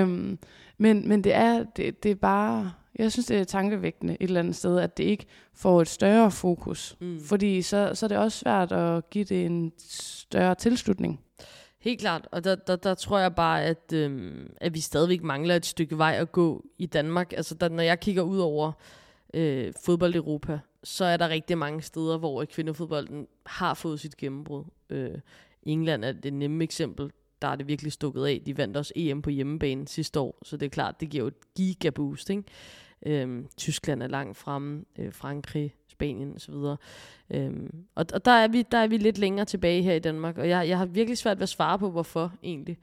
Øhm, men, men det er, det, det er bare, jeg synes, det er tankevækkende et eller andet sted, at det ikke får et større fokus. Mm. Fordi så, så er det også svært at give det en større tilslutning. Helt klart, og der, der, der tror jeg bare, at, øhm, at vi stadigvæk mangler et stykke vej at gå i Danmark. Altså, der, når jeg kigger ud over øh, fodbold Europa, så er der rigtig mange steder, hvor kvindefodbolden har fået sit gennembrud. Øh, England er det nemme eksempel. Der er det virkelig stukket af. De vandt også EM på hjemmebane sidste år, så det er klart, det giver jo et gigaboost. Ikke? Øhm, Tyskland er langt fremme, øh, Frankrig, Spanien osv. Øhm, og og der, er vi, der er vi lidt længere tilbage her i Danmark, og jeg, jeg har virkelig svært ved at svare på, hvorfor egentlig.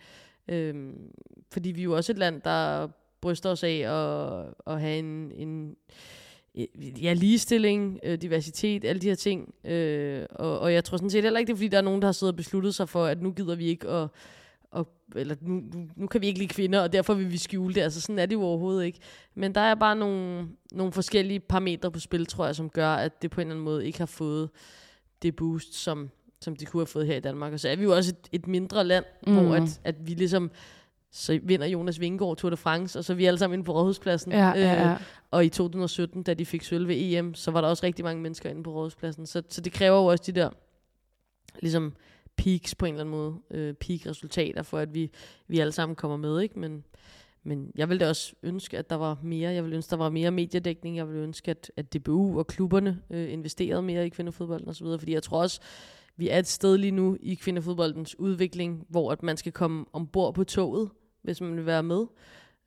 Øhm, fordi vi er jo også et land, der bryster os af at, at have en, en ja, ligestilling, øh, diversitet, alle de her ting. Øh, og, og jeg tror sådan set heller ikke, det er, fordi der er nogen, der har siddet og besluttet sig for, at nu gider vi ikke at og, eller nu, nu, nu kan vi ikke lide kvinder, og derfor vil vi skjule det. Altså sådan er det jo overhovedet ikke. Men der er bare nogle, nogle forskellige parametre på spil, tror jeg, som gør, at det på en eller anden måde ikke har fået det boost, som, som de kunne have fået her i Danmark. Og så er vi jo også et, et mindre land, mm. hvor Mhm. at, at vi ligesom, så vinder Jonas Vingegaard Tour de France, og så er vi alle sammen inde på Rådhuspladsen. Ja, ja, ja. Og i 2017, da de fik sølv ved EM, så var der også rigtig mange mennesker inde på Rådhuspladsen. Så, så det kræver jo også de der, ligesom peaks på en eller anden måde, øh, peak-resultater, for at vi, vi alle sammen kommer med, ikke? Men, men jeg ville da også ønske, at der var mere. Jeg ville ønske, der var mere mediedækning. Jeg ville ønske, at, at DBU og klubberne øh, investerede mere i kvindefodbolden osv., fordi jeg tror også, vi er et sted lige nu i kvindefodboldens udvikling, hvor at man skal komme ombord på toget, hvis man vil være med.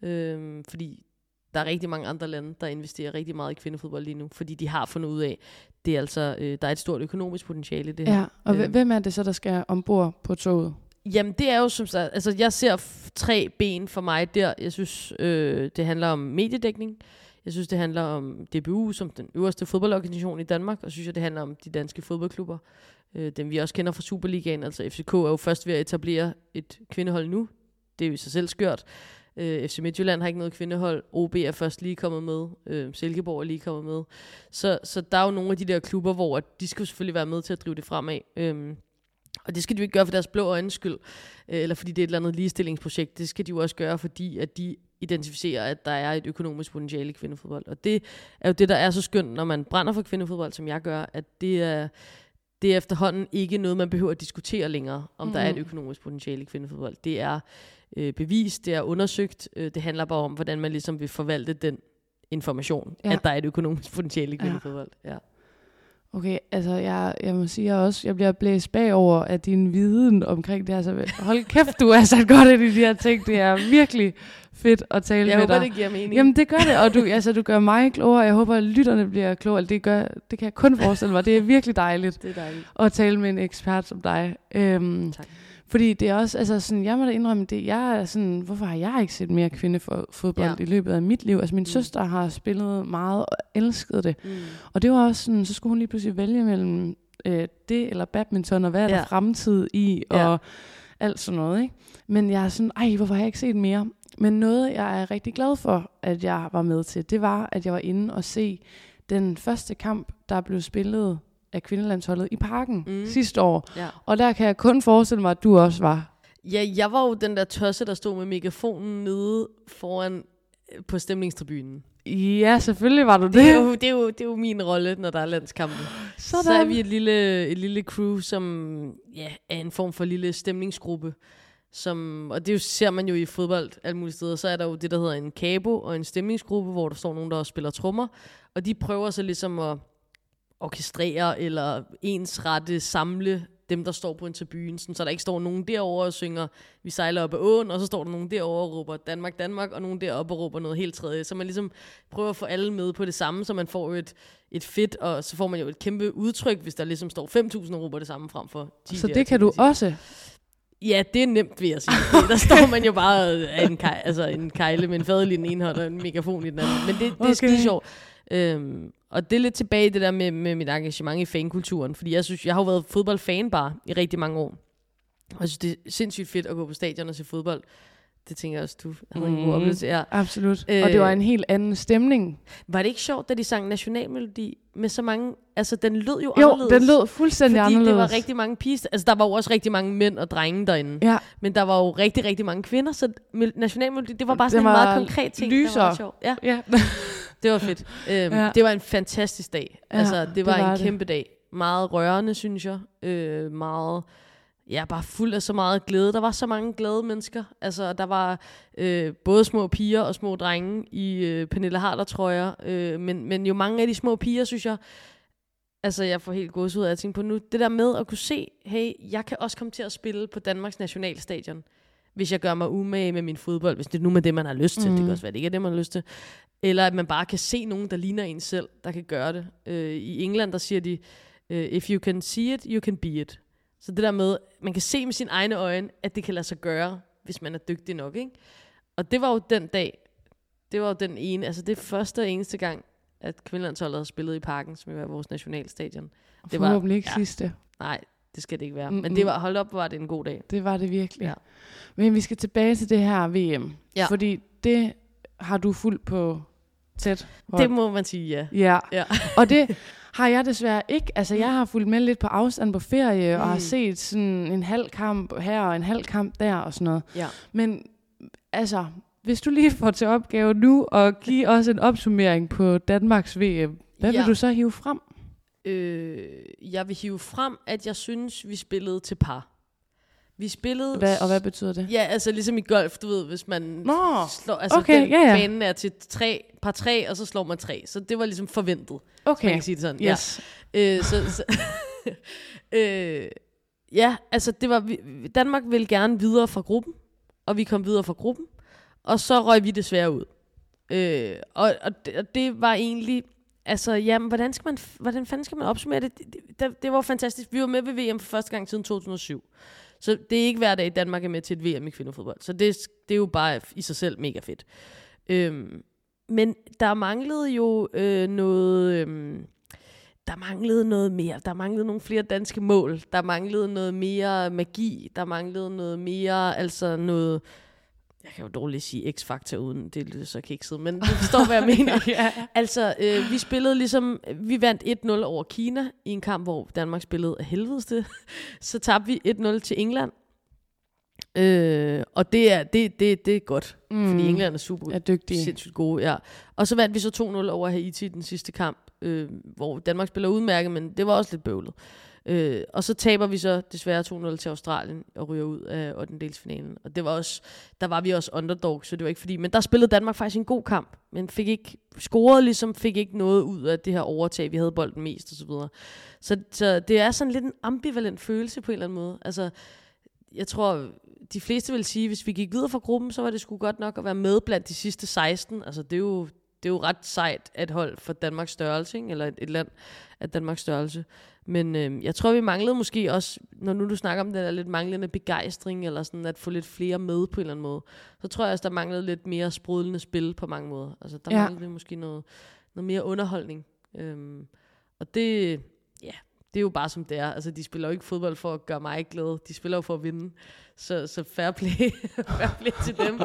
Øh, fordi der er rigtig mange andre lande, der investerer rigtig meget i kvindefodbold lige nu, fordi de har fundet ud af, det er altså, øh, der er et stort økonomisk potentiale i det her. ja. Og Øhm. hvem er det så, der skal ombord på toget? Jamen, det er jo som sagt, altså jeg ser tre ben for mig der. Jeg synes, øh, det handler om mediedækning. Jeg synes, det handler om DBU som den øverste fodboldorganisation i Danmark, og synes jeg, det handler om de danske fodboldklubber. Øh, dem vi også kender fra Superligaen, altså FCK er jo først ved at etablere et kvindehold nu. Det er jo i sig selv skørt. Øh, FC Midtjylland har ikke noget kvindehold. OB er først lige kommet med. Øh, Silkeborg er lige kommet med. Så, så der er jo nogle af de der klubber, hvor de skal selvfølgelig være med til at drive det fremad. Øh, og det skal de jo ikke gøre for deres blå øjens skyld, øh, eller fordi det er et eller andet ligestillingsprojekt. Det skal de jo også gøre, fordi at de identificerer, at der er et økonomisk potentiale i kvindefodbold. Og det er jo det, der er så skønt, når man brænder for kvindefodbold, som jeg gør, at det er, det er efterhånden ikke noget, man behøver at diskutere længere, om mm. der er et økonomisk potentiale i kvindefodbold. Det er øh, bevist, det er undersøgt. Øh, det handler bare om, hvordan man ligesom vil forvalte den information, ja. at der er et økonomisk potentiale i kvindefodbold. Ja. ja. Okay, altså jeg, jeg må sige jeg også, jeg bliver blæst bagover af din viden omkring det her. Så hold kæft, du er sat godt ind i de her ting. Det er virkelig fedt at tale jeg med håber, dig. det giver mening. Jamen det gør det, og du, altså, du gør mig klogere. Jeg håber, at lytterne bliver klogere. Det, gør, det kan jeg kun forestille mig. Det er virkelig dejligt, det er dejligt. at tale med en ekspert som dig. Øhm, tak. Fordi det er også, altså sådan, jeg må da indrømme, det, jeg er sådan, hvorfor har jeg ikke set mere kvindefodbold ja. i løbet af mit liv? Altså min mm. søster har spillet meget og elsket det. Mm. Og det var også sådan, så skulle hun lige pludselig vælge mellem øh, det eller badminton, og hvad er ja. der fremtid i, og ja. alt sådan noget. Ikke? Men jeg er sådan, ej, hvorfor har jeg ikke set mere? Men noget, jeg er rigtig glad for, at jeg var med til, det var, at jeg var inde og se den første kamp, der blev spillet af kvindelandsholdet i parken mm. sidste år. Ja. Og der kan jeg kun forestille mig, at du også var. Ja, jeg var jo den der tosse, der stod med megafonen nede foran øh, på stemningstribunen. Ja, selvfølgelig var du det. Det er jo, det er jo, det er jo min rolle, når der er landskampe. Sådan. Så er vi et lille, et lille crew, som ja, er en form for lille stemningsgruppe. Som, og det jo, ser man jo i fodbold alle mulige steder. Så er der jo det, der hedder en kabo og en stemningsgruppe, hvor der står nogen, der spiller trommer. Og de prøver så ligesom at orkestrere eller ensrette, samle dem, der står på en tribune, så der ikke står nogen derovre og synger, vi sejler op ad åen, og så står der nogen derovre og råber Danmark, Danmark, og nogen deroppe og råber noget helt tredje. Så man ligesom prøver at få alle med på det samme, så man får et, et fedt, og så får man jo et kæmpe udtryk, hvis der ligesom står 5.000 og råber det samme frem for 10 Så det kan du også? Ja, det er nemt, vil jeg sige. der står man jo bare af en, kej, altså en kejle med en fadel i den ene hånd og en megafon i den anden. Men det, det okay. er skide sjovt. Øhm, og det er lidt tilbage det der med, med mit engagement i fankulturen, fordi jeg synes, jeg har jo været fodboldfan bare i rigtig mange år. Og jeg synes, det er sindssygt fedt at gå på stadion og se fodbold. Det tænker jeg også, du havde mm, en god mm, oplevelse. Ja. Absolut. Øh, og det var en helt anden stemning. Var det ikke sjovt, da de sang nationalmelodi med så mange... Altså, den lød jo, jo anderledes. den lød fuldstændig fordi anderledes. det var rigtig mange piger. Altså, der var jo også rigtig mange mænd og drenge derinde. Ja. Men der var jo rigtig, rigtig mange kvinder, så nationalmelodi, det var bare sådan en meget konkret ting. Lyser. Der var sjov. Ja. ja. det var fedt. Øhm, ja. Det var en fantastisk dag. Altså, det, det var, var en det. kæmpe dag. Meget rørende, synes jeg. Øh, meget ja, bare fuld af så meget glæde. Der var så mange glade mennesker. Altså, der var øh, både små piger og små drenge i øh, Pernille Harder trøjer, øh, men, men jo mange af de små piger, synes jeg, altså jeg får helt gås ud af at tænke på nu, det der med at kunne se, hey, jeg kan også komme til at spille på Danmarks nationalstadion, hvis jeg gør mig umage med min fodbold, hvis det er nu med det, man har lyst til. Mm. Det kan mhm. også være, det ikke er det, man har lyst til. Eller at man bare kan se nogen, der ligner en selv, der kan gøre det. Øh, I England, der siger de, uh, if you can see it, you can be it. Så det der med, man kan se med sine egne øjne, at det kan lade sig gøre, hvis man er dygtig nok. Ikke? Og det var jo den dag, det var jo den ene, altså det første og eneste gang, at kvindelandsholdet havde spillet i parken, som jo er vores nationalstadion. Det var Forhåbentlig ikke ja, sidste. Nej, det skal det ikke være. Men det var, hold op, var det en god dag. Det var det virkelig. Ja. Men vi skal tilbage til det her VM. Ja. Fordi det har du fuldt på tæt. Hold. Det må man sige, ja. Ja, ja. og det har jeg desværre ikke. Altså, jeg har fulgt med lidt på afstand på ferie, mm. og har mm. set sådan en halv kamp her og en halv kamp der og sådan noget. Ja. Men altså, hvis du lige får til opgave nu at give os en opsummering på Danmarks VM, hvad ja. vil du så hive frem? Øh, jeg vil hive frem, at jeg synes, vi spillede til par. Vi spillede... Hvad, og hvad betyder det? Ja, altså ligesom i golf, du ved, hvis man Nå, slår... Altså okay, den ja, ja. banen er til tre, par tre, og så slår man tre. Så det var ligesom forventet, okay. man kan sige det sådan. Yes. Ja. Øh, så, så øh, ja, altså det var... Danmark ville gerne videre fra gruppen, og vi kom videre fra gruppen, og så røg vi desværre ud. Øh, og, og, det, og det var egentlig... Altså, jamen, hvordan, skal man, hvordan fanden skal man opsummere det? Det, det? det var fantastisk. Vi var med ved VM for første gang siden 2007. Så det er ikke hver dag, Danmark er med til et VM i kvindefodbold. Så det, det er jo bare i sig selv mega fedt. Øhm, men der manglede jo øh, noget... Øhm, der manglede noget mere. Der manglede nogle flere danske mål. Der manglede noget mere magi. Der manglede noget mere, altså noget jeg kan jo dårligt sige X-Factor uden, det lyder så kikset, men du forstår, hvad jeg mener. ja. Altså, øh, vi spillede ligesom, vi vandt 1-0 over Kina i en kamp, hvor Danmark spillede af helvedeste. Så tabte vi 1-0 til England. Øh, og det er, det, det, det er godt, mm. fordi England er super er dygtige. sindssygt gode. Ja. Og så vandt vi så 2-0 over Haiti i den sidste kamp, øh, hvor Danmark spiller udmærket, men det var også lidt bøvlet. Øh, Øh, og så taber vi så desværre 2-0 til Australien og ryger ud af 8. finalen. Og det var også, der var vi også underdog, så det var ikke fordi, men der spillede Danmark faktisk en god kamp, men fik ikke scoret ligesom, fik ikke noget ud af det her overtag, vi havde bolden mest og så videre. Så, så det er sådan lidt en ambivalent følelse på en eller anden måde. Altså, jeg tror, de fleste vil sige, hvis vi gik videre fra gruppen, så var det sgu godt nok at være med blandt de sidste 16. Altså, det er jo, det er jo ret sejt at hold for Danmarks størrelse, ikke? eller et, et land af Danmarks størrelse. Men øh, jeg tror, vi manglede måske også, når nu du snakker om den der lidt manglende begejstring, eller sådan at få lidt flere med på en eller anden måde, så tror jeg også, der manglede lidt mere sprudlende spil på mange måder. Altså, der Ja. manglede måske noget, noget mere underholdning. Øhm, og det, ja, det er jo bare som det er. Altså, de spiller jo ikke fodbold for at gøre mig glad. De spiller jo for at vinde. Så, så fair play, fair play til dem.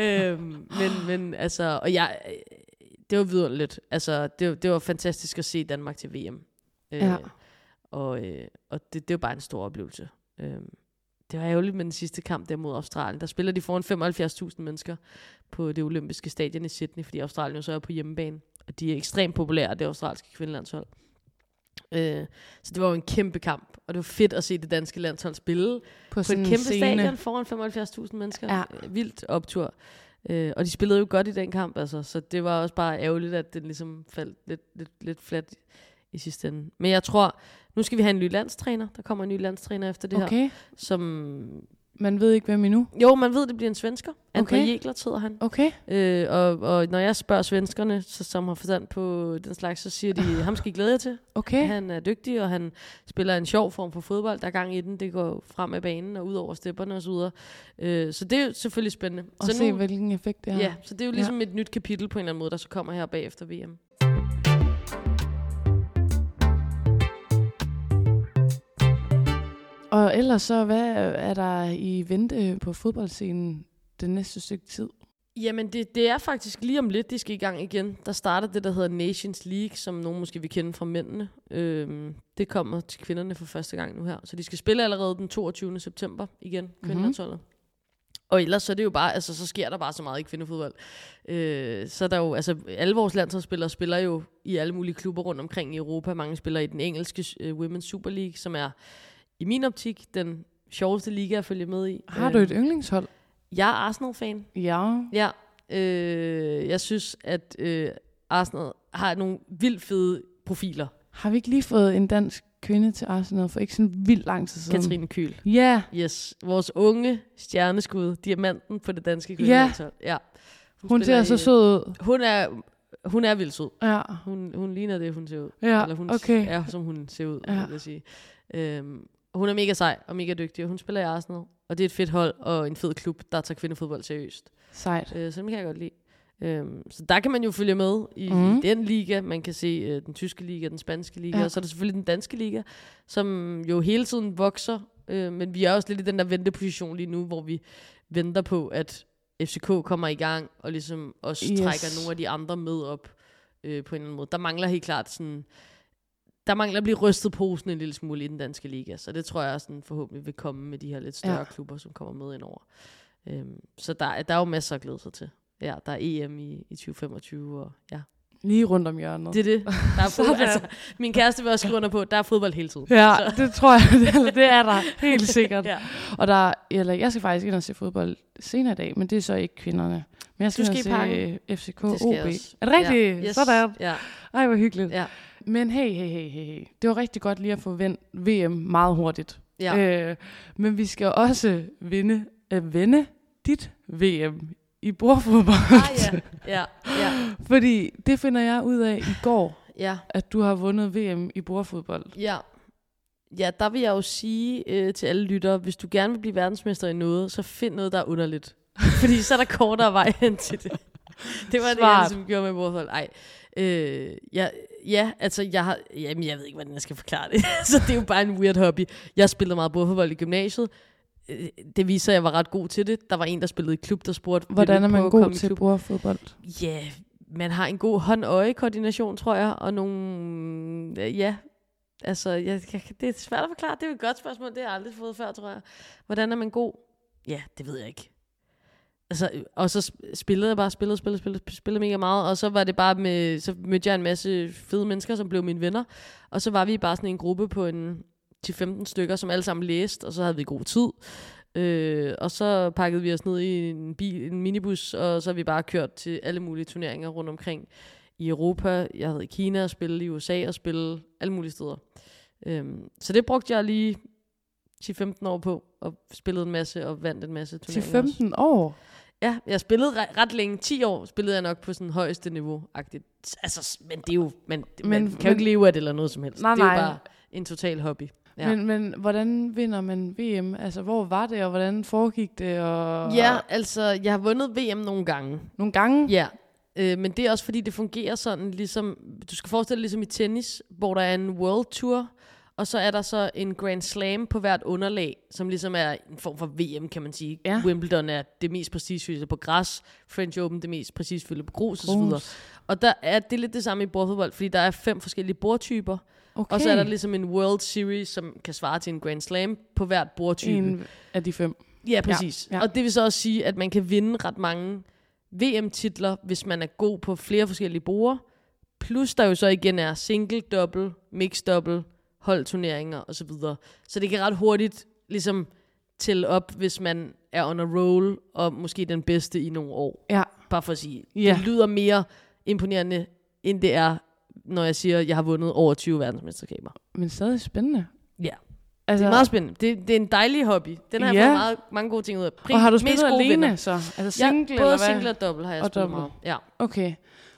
øhm, men, men altså, og jeg, det var vidunderligt. Altså, det, det var fantastisk at se Danmark til VM. Øh, Ja. Og, øh, og det, det var bare en stor oplevelse. Øhm, det var ærgerligt med den sidste kamp der mod Australien. Der spiller de foran 75.000 mennesker på det olympiske stadion i Sydney, fordi Australien jo så er på hjemmebane. Og de er ekstremt populære, det australske kvindelandshold. Øh, så det var jo en kæmpe kamp, og det var fedt at se det danske landshold spille På, på et en kæmpe scene. stadion foran 75.000 mennesker. Ja. Øh, Vildt optur. Øh, og de spillede jo godt i den kamp, altså, så det var også bare ærgerligt, at den ligesom faldt lidt, lidt, lidt flat i sidste ende. Men jeg tror, nu skal vi have en ny landstræner. Der kommer en ny landstræner efter det her, Okay, som... man ved ikke, hvem endnu. Jo, man ved, det bliver en svensker. André Okay. Jekler hedder han. Okay, Øh, og, og når jeg spørger svenskerne, så, som har forstand på den slags, så siger de, ham skal I glæde jer til. okay. Han er dygtig, og han spiller en sjov form for fodbold. Der er gang i den. Det går frem af banen og ud over stepperne osv. Så, øh, så det er jo selvfølgelig spændende. Og så se, hvilken effekt det har. ja, så det er jo ligesom ja. et nyt kapitel på en eller anden måde, der så kommer her bagefter VM. Og ellers så, hvad er der i vente på fodboldscenen det næste stykke tid? Jamen, det, det er faktisk lige om lidt, de skal i gang igen. Der starter det, der hedder Nations League, som nogen måske vil kende fra mændene. Øhm, det kommer til kvinderne for første gang nu her. Så de skal spille allerede den 22. september igen, kvindelandsholdet. Og ellers så er det jo bare, altså så sker der bare så meget i kvindefodbold. Øh, så er der jo, altså alle vores landsholdsspillere spiller jo i alle mulige klubber rundt omkring i Europa. Mange spiller i den engelske øh, Women's Super League, som er i min optik den sjoveste liga at følge med i. Har du Øh, et yndlingshold? Jeg er Arsenal-fan. Ja. Ja, øh, jeg synes, at øh, Arsenal har nogle vildt fede profiler. Har vi ikke lige fået en dansk kvinde til Arsenal for ikke sådan vildt lang tid siden? Katrine Kyl. Ja, Yes, vores unge stjerneskud, diamanten på det danske kvindelandshold. Ja. hun spiller ser så sød ud. Hun er, hun er vildt sød. Ja, Hun, hun ligner det, hun ser ud. ja Eller hun okay. er, som hun ser ud, ja. vil jeg sige. Øhm, hun er mega sej og mega dygtig, og hun spiller i Arsenal. Og det er et fedt hold og en fed klub, der tager kvindefodbold seriøst. Sejt. Øh, så dem kan jeg godt lide. Øhm, så der kan man jo følge med i, mm. i den liga. Man kan se øh, den tyske liga, den spanske liga, Ja. og så er der selvfølgelig den danske liga, som jo hele tiden vokser. Øh, men vi er også lidt i den der venteposition lige nu, hvor vi venter på, at FCK kommer i gang, og ligesom også yes. trækker nogle af de andre med op øh, på en eller anden måde. Der mangler helt klart sådan... Der mangler at blive rystet posen en lille smule i den danske liga, så det tror jeg sådan forhåbentlig vil komme med de her lidt større Ja. klubber, som kommer med ind over. Øhm, så der, der er jo masser at glæde sig til. Ja, der er EM i, i 2025, og ja. Lige rundt om hjørnet. Det er det. Der er fodbold, altså, min kæreste vil også skrive under på, der er fodbold hele tiden. Ja, Så, det tror jeg, det, er der helt sikkert. ja. Og der, eller jeg skal faktisk ind og se fodbold senere i dag, men det er så ikke kvinderne. Men jeg skal, Du skal se parken. øh, FCK Det skal OB. Er det rigtigt? Ja. Yes. Sådan. Ja. Ej, hvor hyggeligt. Ja. Men hey, hey, hey, hey, hey. Det var rigtig godt lige at få vendt VM meget hurtigt. Ja. Øh, men vi skal også vinde, øh, vinde dit VM i bordfodbold. Ah, ja. ja. Ja. Fordi det finder jeg ud af i går, Ja. at du har vundet VM i bordfodbold. Ja. Ja, der vil jeg jo sige øh, til alle lyttere, hvis du gerne vil blive verdensmester i noget, så find noget, der er underligt. Fordi så er der kortere vej hen til det. Det var det, jeg Smart. ligesom gjorde med bordfodbold. Ej, øh, ja, ja, altså jeg har, jamen jeg ved ikke, hvordan jeg skal forklare det. så det er jo bare en weird hobby. Jeg spillede meget bordfodbold i gymnasiet. øh, det viser, at jeg var ret god til det. Der var en, der spillede i klub, der spurgte... "Vil du Hvordan er man god til klub?" bordfodbold? Ja, man har en god hånd-øje-koordination, tror jeg, og nogle... øh, Ja, altså, jeg, jeg, det er svært at forklare. Det er et godt spørgsmål. Det har jeg aldrig fået før, tror jeg. Hvordan er man god? Ja, det ved jeg ikke. Altså, og så spillede jeg bare, spillede, spillede, spillede, spillede mega meget, og så var det bare med, så mødte jeg en masse fede mennesker, som blev mine venner, og så var vi bare sådan en gruppe på en 10-15 stykker, som alle sammen læste, og så havde vi god tid. Øh, og så pakkede vi os ned i en, bil, en minibus, og så har vi bare kørt til alle mulige turneringer rundt omkring i Europa. Jeg havde i Kina og spille, i USA og spille, alle mulige steder. Øh, så det brugte jeg lige 10-15 år på, og spillede en masse og vandt en masse turneringer. også. 15 år? Ja, jeg spillede re- ret længe. 10 år spillede jeg nok på sådan højeste niveau-agtigt. Altså, men det er jo, man, men, man Men- kan jo ikke leve af det eller noget som helst. Nej, det er nej. jo bare en total hobby. Ja. Men, men hvordan vinder man VM? Altså, hvor var det, og hvordan foregik det? Og, ja, altså, jeg har vundet VM nogle gange. Nogle gange? Ja, øh, men det er også fordi, det fungerer sådan ligesom, du skal forestille dig ligesom i tennis, hvor der er en World Tour, og så er der så en Grand Slam på hvert underlag, som ligesom er en form for VM, kan man sige. Ja. Wimbledon er det mest prestigefyldte på græs, French Open det mest prestigefyldte på grus osv. Grus. Og der er det er lidt det samme i bordfodbold, fordi der er fem forskellige bordtyper, Okay. og så er der ligesom en World Series, som kan svare til en Grand Slam på hvert bordtype. en af de fem. Ja, præcis. Ja, Ja. Og det vil så også sige, at man kan vinde ret mange VM-titler, hvis man er god på flere forskellige borer. Plus der jo så igen er single, double, mixed double, holdturneringer osv. Så, så det kan ret hurtigt ligesom tælle op, hvis man er on a roll, og måske den bedste i nogle år. Ja. Bare for at sige, Ja. det lyder mere imponerende, end det er, når jeg siger, at jeg har vundet over 20 verdensmesterskaber. Men stadig spændende. Ja. Altså, Det er meget spændende. Det, det er en dejlig hobby. Den har jeg fået meget, mange gode ting ud af. Pri- og har du spillet alene venner. så? Altså single, ja, både eller hvad? single og double har jeg Og spillet meget. Ja. Okay.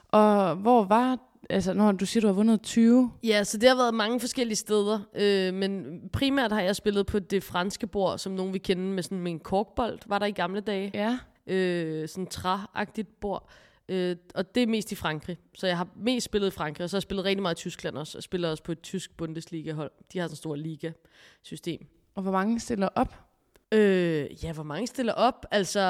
Og hvor var... Altså, når du siger, du har vundet 20. ja, så det har været mange forskellige steder. Øh, men primært har jeg spillet på det franske bord, som nogen vil kende med sådan med en korkbold, var der i gamle dage. Ja. Øh, sådan træagtigt bord. Øh, og det er mest i Frankrig. Så jeg har mest spillet i Frankrig, og så har jeg spillet rigtig meget i Tyskland også. Og spiller også på et tysk Bundesliga-hold. De har sådan en stor liga-system. Og hvor mange stiller op? Øh, ja, hvor mange stiller op? Altså,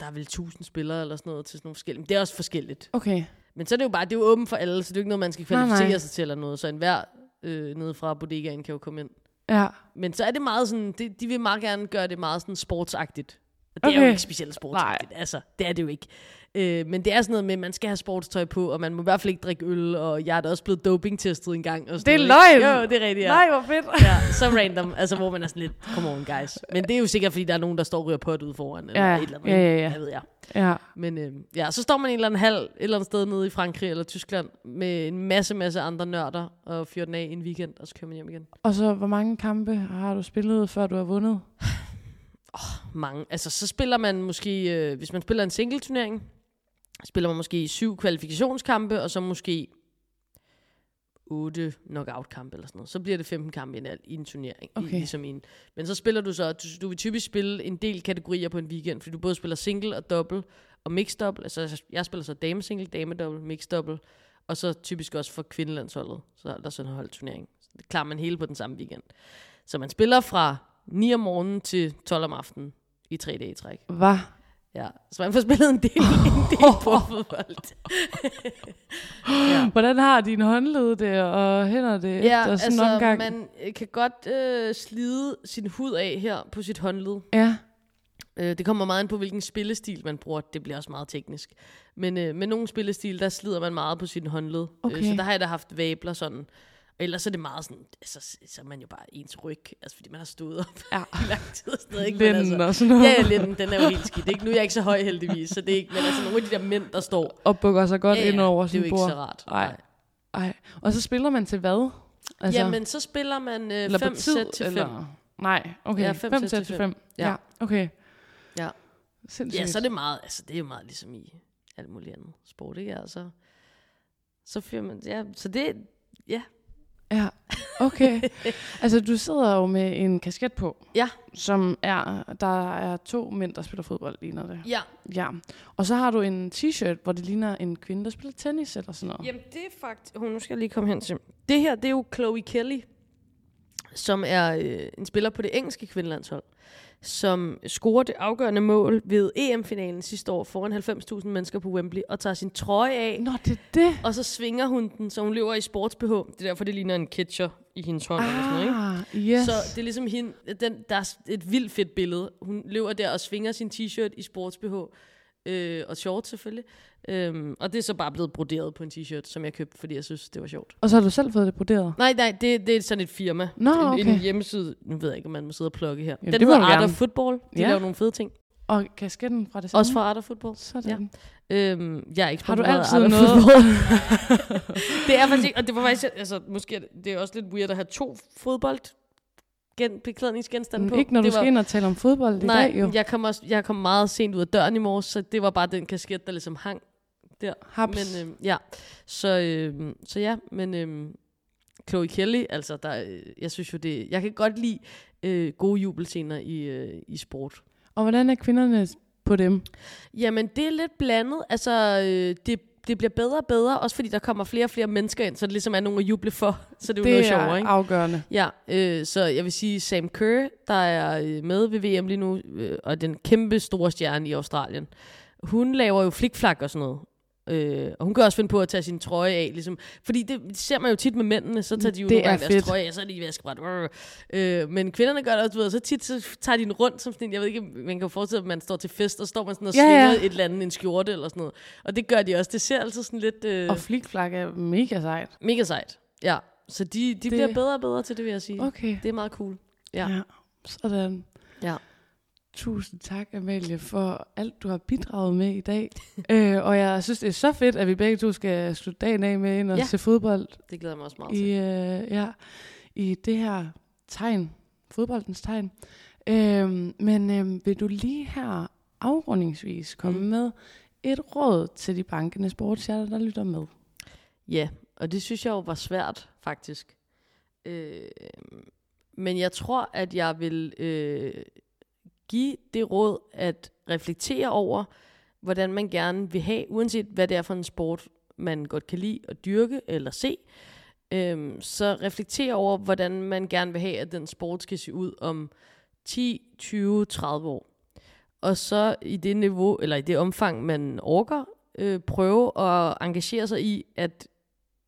der er vel tusind spillere eller sådan noget til sådan nogle forskellige. Men det er også forskelligt. Okay. Men så er det jo bare, det er jo åbent for alle, så det er jo ikke noget, man skal Nej, kvalificere nej. sig til eller noget. Så enhver øh, nede fra bodegaen kan jo komme ind. Ja. Men så er det meget sådan, de, de vil meget gerne gøre det meget sådan sportsagtigt. Og det okay. er jo ikke specielt sportsagtigt. Altså, det er det jo ikke. Øh, men det er sådan noget med, at man skal have sportstøj på, og man må i hvert fald ikke drikke øl, og jeg er da også blevet dopingtestet en gang. Og sådan Det er noget, løgn! Jo, det er rigtigt, ja. Nej, hvor fedt. Ja, så random, altså hvor man er sådan lidt, come on guys. Men det er jo sikkert, fordi der er nogen, der står og ryger på ude foran, eller Ja, et eller andet. ja, ja, ja. Hvad ved jeg. Ja. Men øh, ja, så står man en eller anden hal, et eller andet sted nede i Frankrig eller Tyskland, med en masse, masse andre nørder, og fyrer den af i en weekend, og så kører man hjem igen. Og så, hvor mange kampe har du spillet, før du har vundet? Mange. Altså, så spiller man måske, øh, hvis man spiller en single-turnering, spiller man måske syv kvalifikationskampe, og så måske otte knockout-kampe eller sådan noget. Så bliver det 15 kampe i en, i en turnering. Okay. I, ligesom en. Men så spiller du så, du, du vil typisk spille en del kategorier på en weekend, fordi du både spiller single og double, og mixed double. Altså, jeg spiller så dame single, dame double, mixed double, og så typisk også for kvindelandsholdet. Så er der sådan en holdturnering. Så det klarer man hele på den samme weekend. Så man spiller fra 9 om morgenen til 12 om aftenen i tre dage i træk. Hvad? Ja, så man får spillet en del, en del på fodbold. ja. Hvordan har dine håndled det, og hænder det ja, efter sådan altså en omgang? man øh, kan godt øh, slide sin hud af her på sit håndled. Ja. Øh, det kommer meget ind på, hvilken spillestil man bruger. Det bliver også meget teknisk. Men øh, med nogle spillestil, der slider man meget på sin håndled. Okay. Øh, så der har jeg da haft vabler sådan. Ellers er det meget sådan, altså, så er man jo bare ens ryg, altså fordi man har stået op Ja. i lang tid. og Sådan noget, ikke? Men Linden altså, og sådan noget. Ja, linden, den er jo helt skidt. Ikke? Nu er jeg ikke så høj heldigvis, så det er ikke, men altså nogle af de der mænd, der står, Og bukker sig godt ja, ind over det er jo sin ikke bord. så rart. Nej. Ej. Og så spiller man til hvad? Altså, Jamen, så spiller man øh, fem tid, sæt til fem. eller? Nej, okay. Ja, fem, fem fem sæt sæt til til fem. Ja. Ja, okay. Ja. Sindssygt. Ja, så er det meget, altså det er jo meget ligesom i alt muligt andet sport, ikke? Altså, så fyrer man, ja, så det, ja. Ja, okay. altså, du sidder jo med en kasket på. Ja. Som er, der er to mænd, der spiller fodbold, ligner det. Ja, Ja. Og så har du en t-shirt, hvor det ligner en kvinde, der spiller tennis eller sådan noget. jamen det er faktisk, oh, nu skal jeg lige komme hen til, det her, det er jo Chloe Kelly, som er øh, en spiller på det engelske kvindelandshold, som scorer det afgørende mål ved EM-finalen sidste år foran 90.000 mennesker på Wembley, og tager sin trøje af, Nå, det er det. og så svinger hun den, så hun løber i sports BH. Det er derfor, det ligner en catcher i hendes hånd. eller sådan noget, ikke? Ah, yes. Så det er ligesom hende, den, der er et vildt fedt billede. Hun løber der og svinger sin t-shirt i sports BH. Øh, og short selvfølgelig. Øhm, og det er så bare blevet broderet på en t-shirt, som jeg købte, fordi jeg synes, det var sjovt. Og så har du selv fået det broderet? Nej, nej, det, det er sådan et firma. Nå, en, okay. en hjemmeside. Nu ved jeg ikke, om man må sidde og plukke her. Jamen, den hedder Art of Football. De Ja. laver nogle fede ting. Og kasketten fra det samme? Også fra Art of Football. Sådan. Øhm, jeg er ikke Har du altid Art of noget? Det er faktisk og det var faktisk, altså måske, det er også lidt weird at have to fodbold gen, beklædningsgenstande på. Ikke når du det skal ind og tale om fodbold i Nej, dag, jo. jeg kom, også, jeg kom meget sent ud af døren i morges, så det var bare den kasket, der ligesom hang der. Haps. Men øh, ja, så, øh, så ja, men øh, Chloe Kelly, altså, der, øh, jeg synes jo det, jeg kan godt lide øh, gode jubelscener i, øh, i sport. Og hvordan er kvinderne på dem? Jamen, det er lidt blandet. Altså, øh, det, det bliver bedre og bedre, også fordi der kommer flere og flere mennesker ind, så det ligesom er nogen at juble for. Så det er jo det noget er sjovere, ikke? afgørende. Ja, øh, så jeg vil sige Sam Kerr, der er øh, med ved VM lige nu, øh, og den kæmpe store stjerne i Australien. Hun laver jo flikflak og sådan noget. Øh, og hun kan også finde på at tage sin trøje af, ligesom, fordi det ser man jo tit med mændene, så tager de jo Det nogle er deres trøje af, så er de i vaskebræt. Øh, men kvinderne gør det også, du ved, så tit så tager de den rundt som sådan en, jeg ved ikke, man kan jo forestille at man står til fest, og står man sådan og Ja, svinger ja. et eller andet, en skjorte eller sådan noget. Og det gør de også. Det ser altid sådan lidt øh, Og flikflak er mega sejt. mega sejt. Ja, så de, de Det- bliver bedre og bedre til det, vil jeg sige. Okay. Det er meget cool. Ja. ja. Sådan. Ja. Tusind tak, Amalie, for alt, du har bidraget med i dag. øh, og jeg synes, det er så fedt, at vi begge to skal slutte dagen af med ind og Ja. se fodbold Det glæder mig også meget i, til. øh, ja, i det her tegn, fodboldens tegn. Øhm, men øhm, vil du lige her afrundingsvis komme Mm. med et råd til de bankende sportshjerter, der lytter med? Ja, og det synes jeg jo var svært, faktisk. Øh, men jeg tror, at jeg vil øh, give det råd at reflektere over, hvordan man gerne vil have, uanset hvad det er for en sport, man godt kan lide at dyrke eller se, øhm, så reflektere over, hvordan man gerne vil have, at den sport skal se ud om 10, 20, 30 år. Og så i det niveau, eller i det omfang, man orker, øh, prøve at engagere sig i, at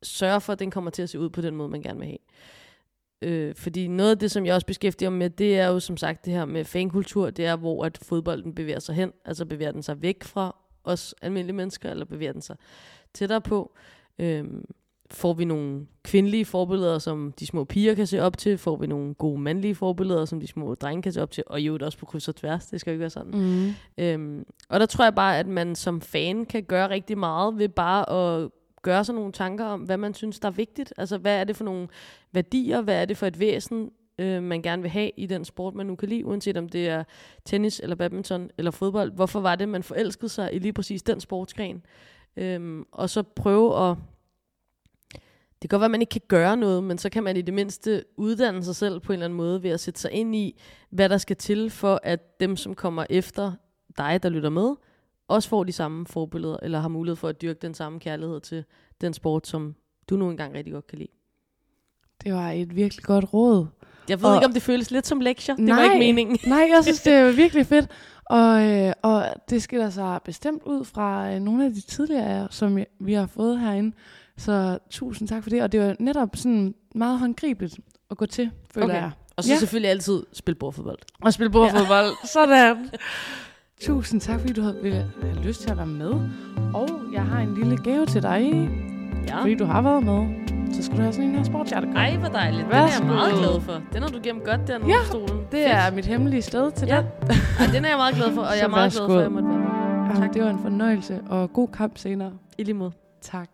sørge for, at den kommer til at se ud på den måde, man gerne vil have. Øh, fordi noget af det, som jeg også beskæftiger mig med, det er jo som sagt det her med fankultur, det er, hvor at fodbolden bevæger sig hen, altså bevæger den sig væk fra os almindelige mennesker, eller bevæger den sig tættere på. Øh, får vi nogle kvindelige forbilleder, som de små piger kan se op til, får vi nogle gode mandlige forbilleder, som de små drenge kan se op til, og jo også på kryds og tværs, det skal jo ikke være sådan. Mm. Øhm, og der tror jeg bare, at man som fan kan gøre rigtig meget ved bare at gøre sig nogle tanker om, hvad man synes, der er vigtigt. Altså, hvad er det for nogle værdier, hvad er det for et væsen, øh, man gerne vil have i den sport, man nu kan lide, uanset om det er tennis eller badminton eller fodbold. Hvorfor var det, man forelskede sig i lige præcis den sportsgren? Øhm, og så prøve at det kan godt være, at man ikke kan gøre noget, men så kan man i det mindste uddanne sig selv på en eller anden måde ved at sætte sig ind i, hvad der skal til for, at dem, som kommer efter dig, der lytter med, også får de samme forbilleder, eller har mulighed for at dyrke den samme kærlighed til den sport, som du nu engang rigtig godt kan lide. Det var et virkelig godt råd. Jeg ved Og- ikke, om det føles lidt som lektier. Det var Nej. ikke meningen. Nej, jeg synes, det er virkelig fedt. Og, øh, og det skiller sig bestemt ud fra øh, nogle af de tidligere, som jeg- vi har fået herinde. Så tusind tak for det. Og det var netop sådan meget håndgribeligt at gå til, føler Okay. jeg. Og så Ja. selvfølgelig altid spille bordfodbold. Og spille bordfodbold. Ja. Sådan. Tusind tak, fordi du havde, ville have lyst til at være med. Og jeg har en lille gave til dig, Ja. fordi du har været med. Så skal du have sådan en her sportshjertekop. Ej, hvor dejligt. Den er jeg meget glad for. Den har du gemt godt dernede Ja, på stolen. Det er mit hemmelige sted til Ja. dig. Ej, den er jeg meget glad for, og jeg er meget glad for, at jeg måtte være med. Jamen, det var en fornøjelse, og god kamp senere. I lige måde. Tak.